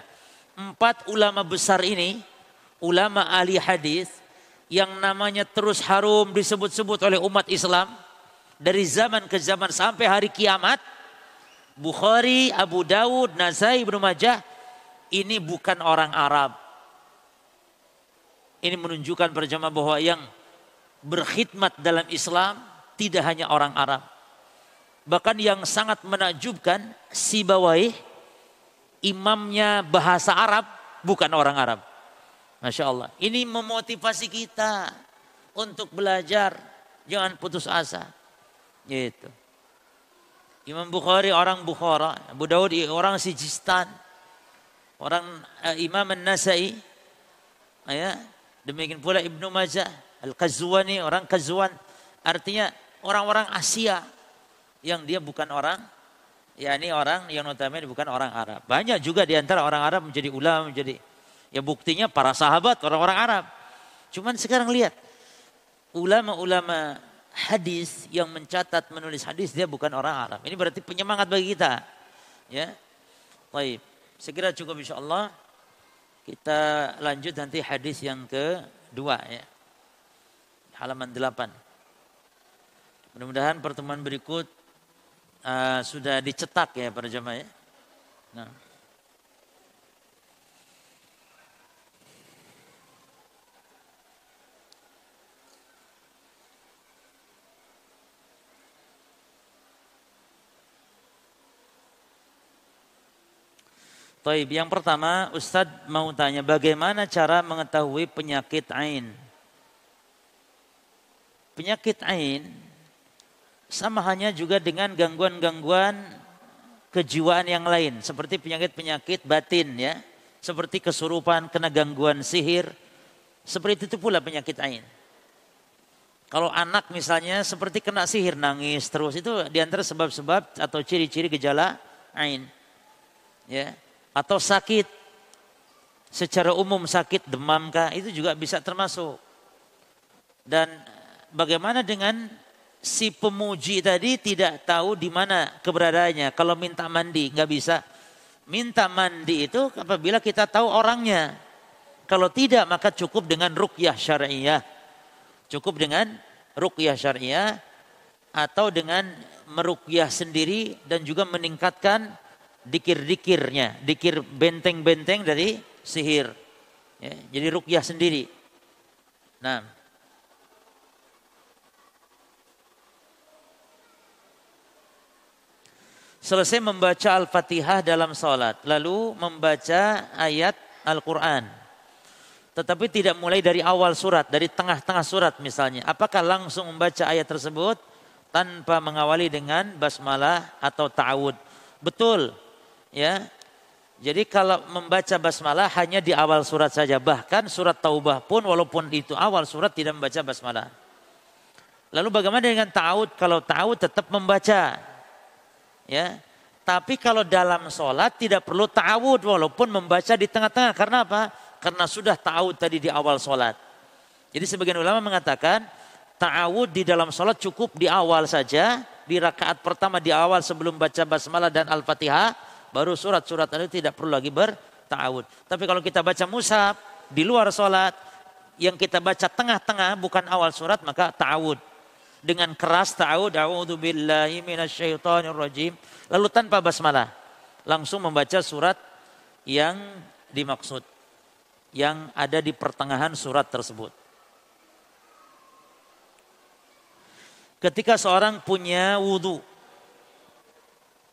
Empat ulama besar ini, ulama ahli hadis yang namanya terus harum disebut-sebut oleh umat Islam dari zaman ke zaman sampai hari kiamat. Bukhari, Abu Dawud, Nasai, Ibnu Majah ini bukan orang Arab. Ini menunjukkan berjamaah bahwa yang berkhidmat dalam Islam tidak hanya orang Arab. Bahkan yang sangat menakjubkan si Bawai imamnya bahasa Arab bukan orang Arab. Masya Allah. Ini memotivasi kita untuk belajar. Jangan putus asa. Gitu. Imam Bukhari orang Bukhara. Abu Dawud orang Sijistan. Orang uh, Imam An-Nasai. Ya. Demikian pula Ibnu Majah. Al-Qazwani orang Qazwan. Artinya orang-orang Asia. Yang dia bukan orang. Ya ini orang yang notabene bukan orang Arab. Banyak juga di antara orang Arab menjadi ulama, menjadi Ya buktinya para sahabat orang-orang Arab. Cuman sekarang lihat ulama-ulama hadis yang mencatat menulis hadis dia bukan orang Arab. Ini berarti penyemangat bagi kita. Ya. Baik. Segera cukup insya Allah. Kita lanjut nanti hadis yang kedua ya. Halaman 8. Mudah-mudahan pertemuan berikut uh, sudah dicetak ya para jemaah ya. Nah. Taib, yang pertama Ustadz mau tanya bagaimana cara mengetahui penyakit ain? Penyakit ain sama hanya juga dengan gangguan-gangguan kejiwaan yang lain seperti penyakit-penyakit batin ya, seperti kesurupan, kena gangguan sihir. Seperti itu pula penyakit ain. Kalau anak misalnya seperti kena sihir nangis terus itu di antara sebab-sebab atau ciri-ciri gejala ain. Ya atau sakit secara umum sakit demam kah itu juga bisa termasuk. Dan bagaimana dengan si pemuji tadi tidak tahu di mana keberadaannya. Kalau minta mandi nggak bisa. Minta mandi itu apabila kita tahu orangnya. Kalau tidak maka cukup dengan rukyah syariah. Cukup dengan rukyah syariah atau dengan merukyah sendiri dan juga meningkatkan dikir-dikirnya, dikir benteng-benteng dari sihir. Ya, jadi rukyah sendiri. Nah, selesai membaca Al-Fatihah dalam sholat, lalu membaca ayat Al-Quran. Tetapi tidak mulai dari awal surat, dari tengah-tengah surat misalnya. Apakah langsung membaca ayat tersebut tanpa mengawali dengan basmalah atau ta'awud? Betul, Ya. Jadi kalau membaca basmalah hanya di awal surat saja. Bahkan surat taubah pun walaupun itu awal surat tidak membaca basmalah. Lalu bagaimana dengan ta'awud? Kalau ta'awud tetap membaca. Ya. Tapi kalau dalam sholat tidak perlu ta'awud walaupun membaca di tengah-tengah. Karena apa? Karena sudah ta'awud tadi di awal sholat. Jadi sebagian ulama mengatakan ta'awud di dalam sholat cukup di awal saja. Di rakaat pertama di awal sebelum baca basmalah dan al-fatihah baru surat-surat itu tidak perlu lagi bertawud. Tapi kalau kita baca musab di luar sholat, yang kita baca tengah-tengah bukan awal surat maka ta'awud. Dengan keras ta'awud, a'udhu billahi minasyaitonir rajim. Lalu tanpa basmalah. Langsung membaca surat yang dimaksud. Yang ada di pertengahan surat tersebut. Ketika seorang punya wudhu,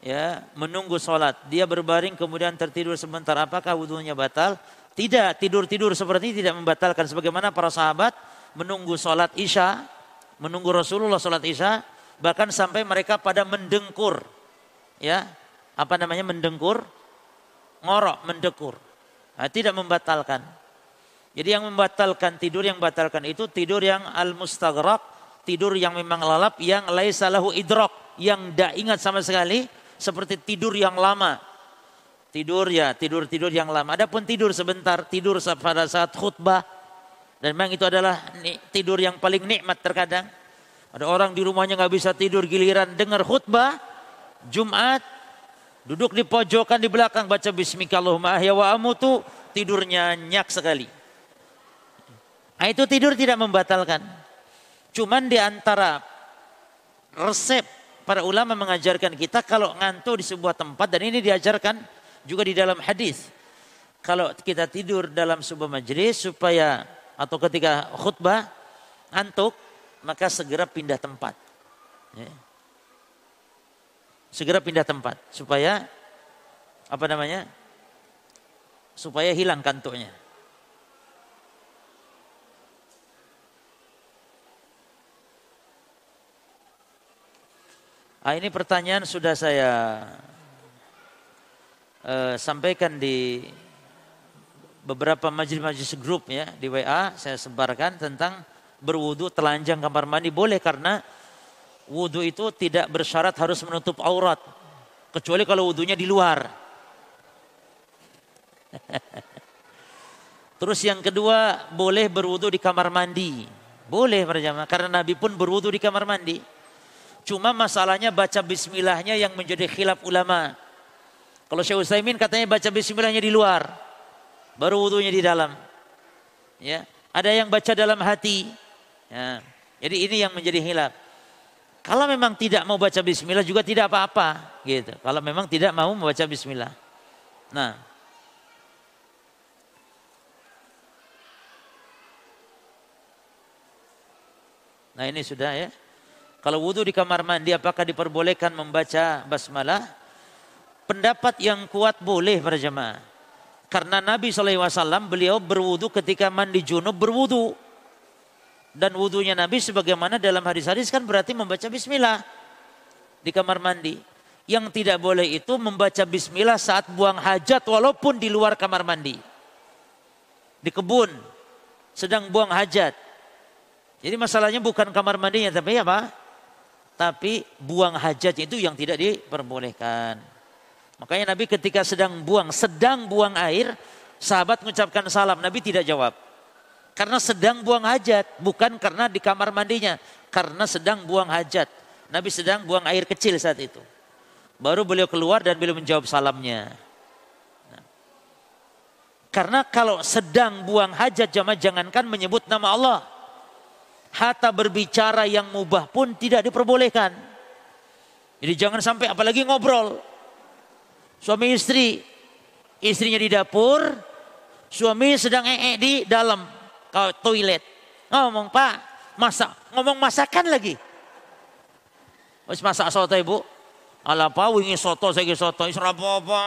ya menunggu sholat. Dia berbaring kemudian tertidur sebentar. Apakah wudhunya batal? Tidak, tidur-tidur seperti ini tidak membatalkan. Sebagaimana para sahabat menunggu sholat isya, menunggu Rasulullah sholat isya, bahkan sampai mereka pada mendengkur. Ya, apa namanya mendengkur? Ngorok, mendekur. Nah, tidak membatalkan. Jadi yang membatalkan tidur yang membatalkan itu tidur yang al-mustaghraq, tidur yang memang lalap yang laisalahu idrok, yang tidak ingat sama sekali, seperti tidur yang lama. Tidur ya, tidur-tidur yang lama. Adapun tidur sebentar, tidur pada saat khutbah. Dan memang itu adalah tidur yang paling nikmat terkadang. Ada orang di rumahnya nggak bisa tidur giliran dengar khutbah Jumat duduk di pojokan di belakang baca Bismillahirrahmanirrahim wa amutu tidurnya nyak sekali. Nah, itu tidur tidak membatalkan. Cuman di antara resep para ulama mengajarkan kita kalau ngantuk di sebuah tempat dan ini diajarkan juga di dalam hadis. Kalau kita tidur dalam sebuah majelis supaya atau ketika khutbah ngantuk maka segera pindah tempat. Ya. Segera pindah tempat supaya apa namanya? Supaya hilang kantuknya. Ah, ini pertanyaan sudah saya uh, sampaikan di beberapa majelis-majelis grup ya di WA saya sebarkan tentang berwudu telanjang kamar mandi boleh karena wudu itu tidak bersyarat harus menutup aurat kecuali kalau wudunya di luar. Terus yang kedua boleh berwudu di kamar mandi. Boleh berjamaah karena Nabi pun berwudu di kamar mandi. Cuma masalahnya baca bismillahnya yang menjadi khilaf ulama. Kalau Syekh Utsaimin katanya baca bismillahnya di luar, baru wudhunya di dalam. Ya, ada yang baca dalam hati. Ya. Jadi ini yang menjadi khilaf. Kalau memang tidak mau baca bismillah juga tidak apa-apa, gitu. Kalau memang tidak mau membaca bismillah. Nah, Nah ini sudah ya. Kalau wudhu di kamar mandi apakah diperbolehkan membaca basmalah? Pendapat yang kuat boleh para jemaah. Karena Nabi SAW beliau berwudhu ketika mandi junub berwudhu. Dan wudhunya Nabi sebagaimana dalam hadis-hadis kan berarti membaca bismillah di kamar mandi. Yang tidak boleh itu membaca bismillah saat buang hajat walaupun di luar kamar mandi. Di kebun sedang buang hajat. Jadi masalahnya bukan kamar mandinya tapi apa? Tapi buang hajat itu yang tidak diperbolehkan. Makanya Nabi ketika sedang buang, sedang buang air, sahabat mengucapkan salam, Nabi tidak jawab. Karena sedang buang hajat, bukan karena di kamar mandinya, karena sedang buang hajat. Nabi sedang buang air kecil saat itu. Baru beliau keluar dan beliau menjawab salamnya. Nah. Karena kalau sedang buang hajat jamaah jangankan menyebut nama Allah hatta berbicara yang mubah pun tidak diperbolehkan. Jadi jangan sampai apalagi ngobrol. Suami istri, istrinya di dapur, suami sedang ee di dalam toilet. Ngomong pak, masak, ngomong masakan lagi. Wis masak soto ibu. Ala apa wingi soto saya soto isra apa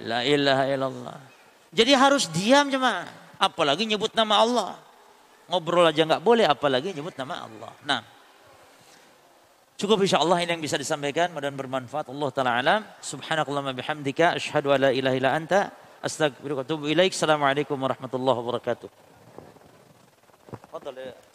La ilaha illallah. Jadi harus diam jemaah. Apalagi nyebut nama Allah. Ngobrol aja nggak boleh, apalagi nyebut nama Allah. Nah, cukup insya Allah ini yang bisa disampaikan dan bermanfaat. Allah Taala alam. Subhanakallahumma bihamdika. Ashhadu an la ilaha illa anta. Astagfiruka wa. Assalamualaikum warahmatullahi wabarakatuh. Fadal.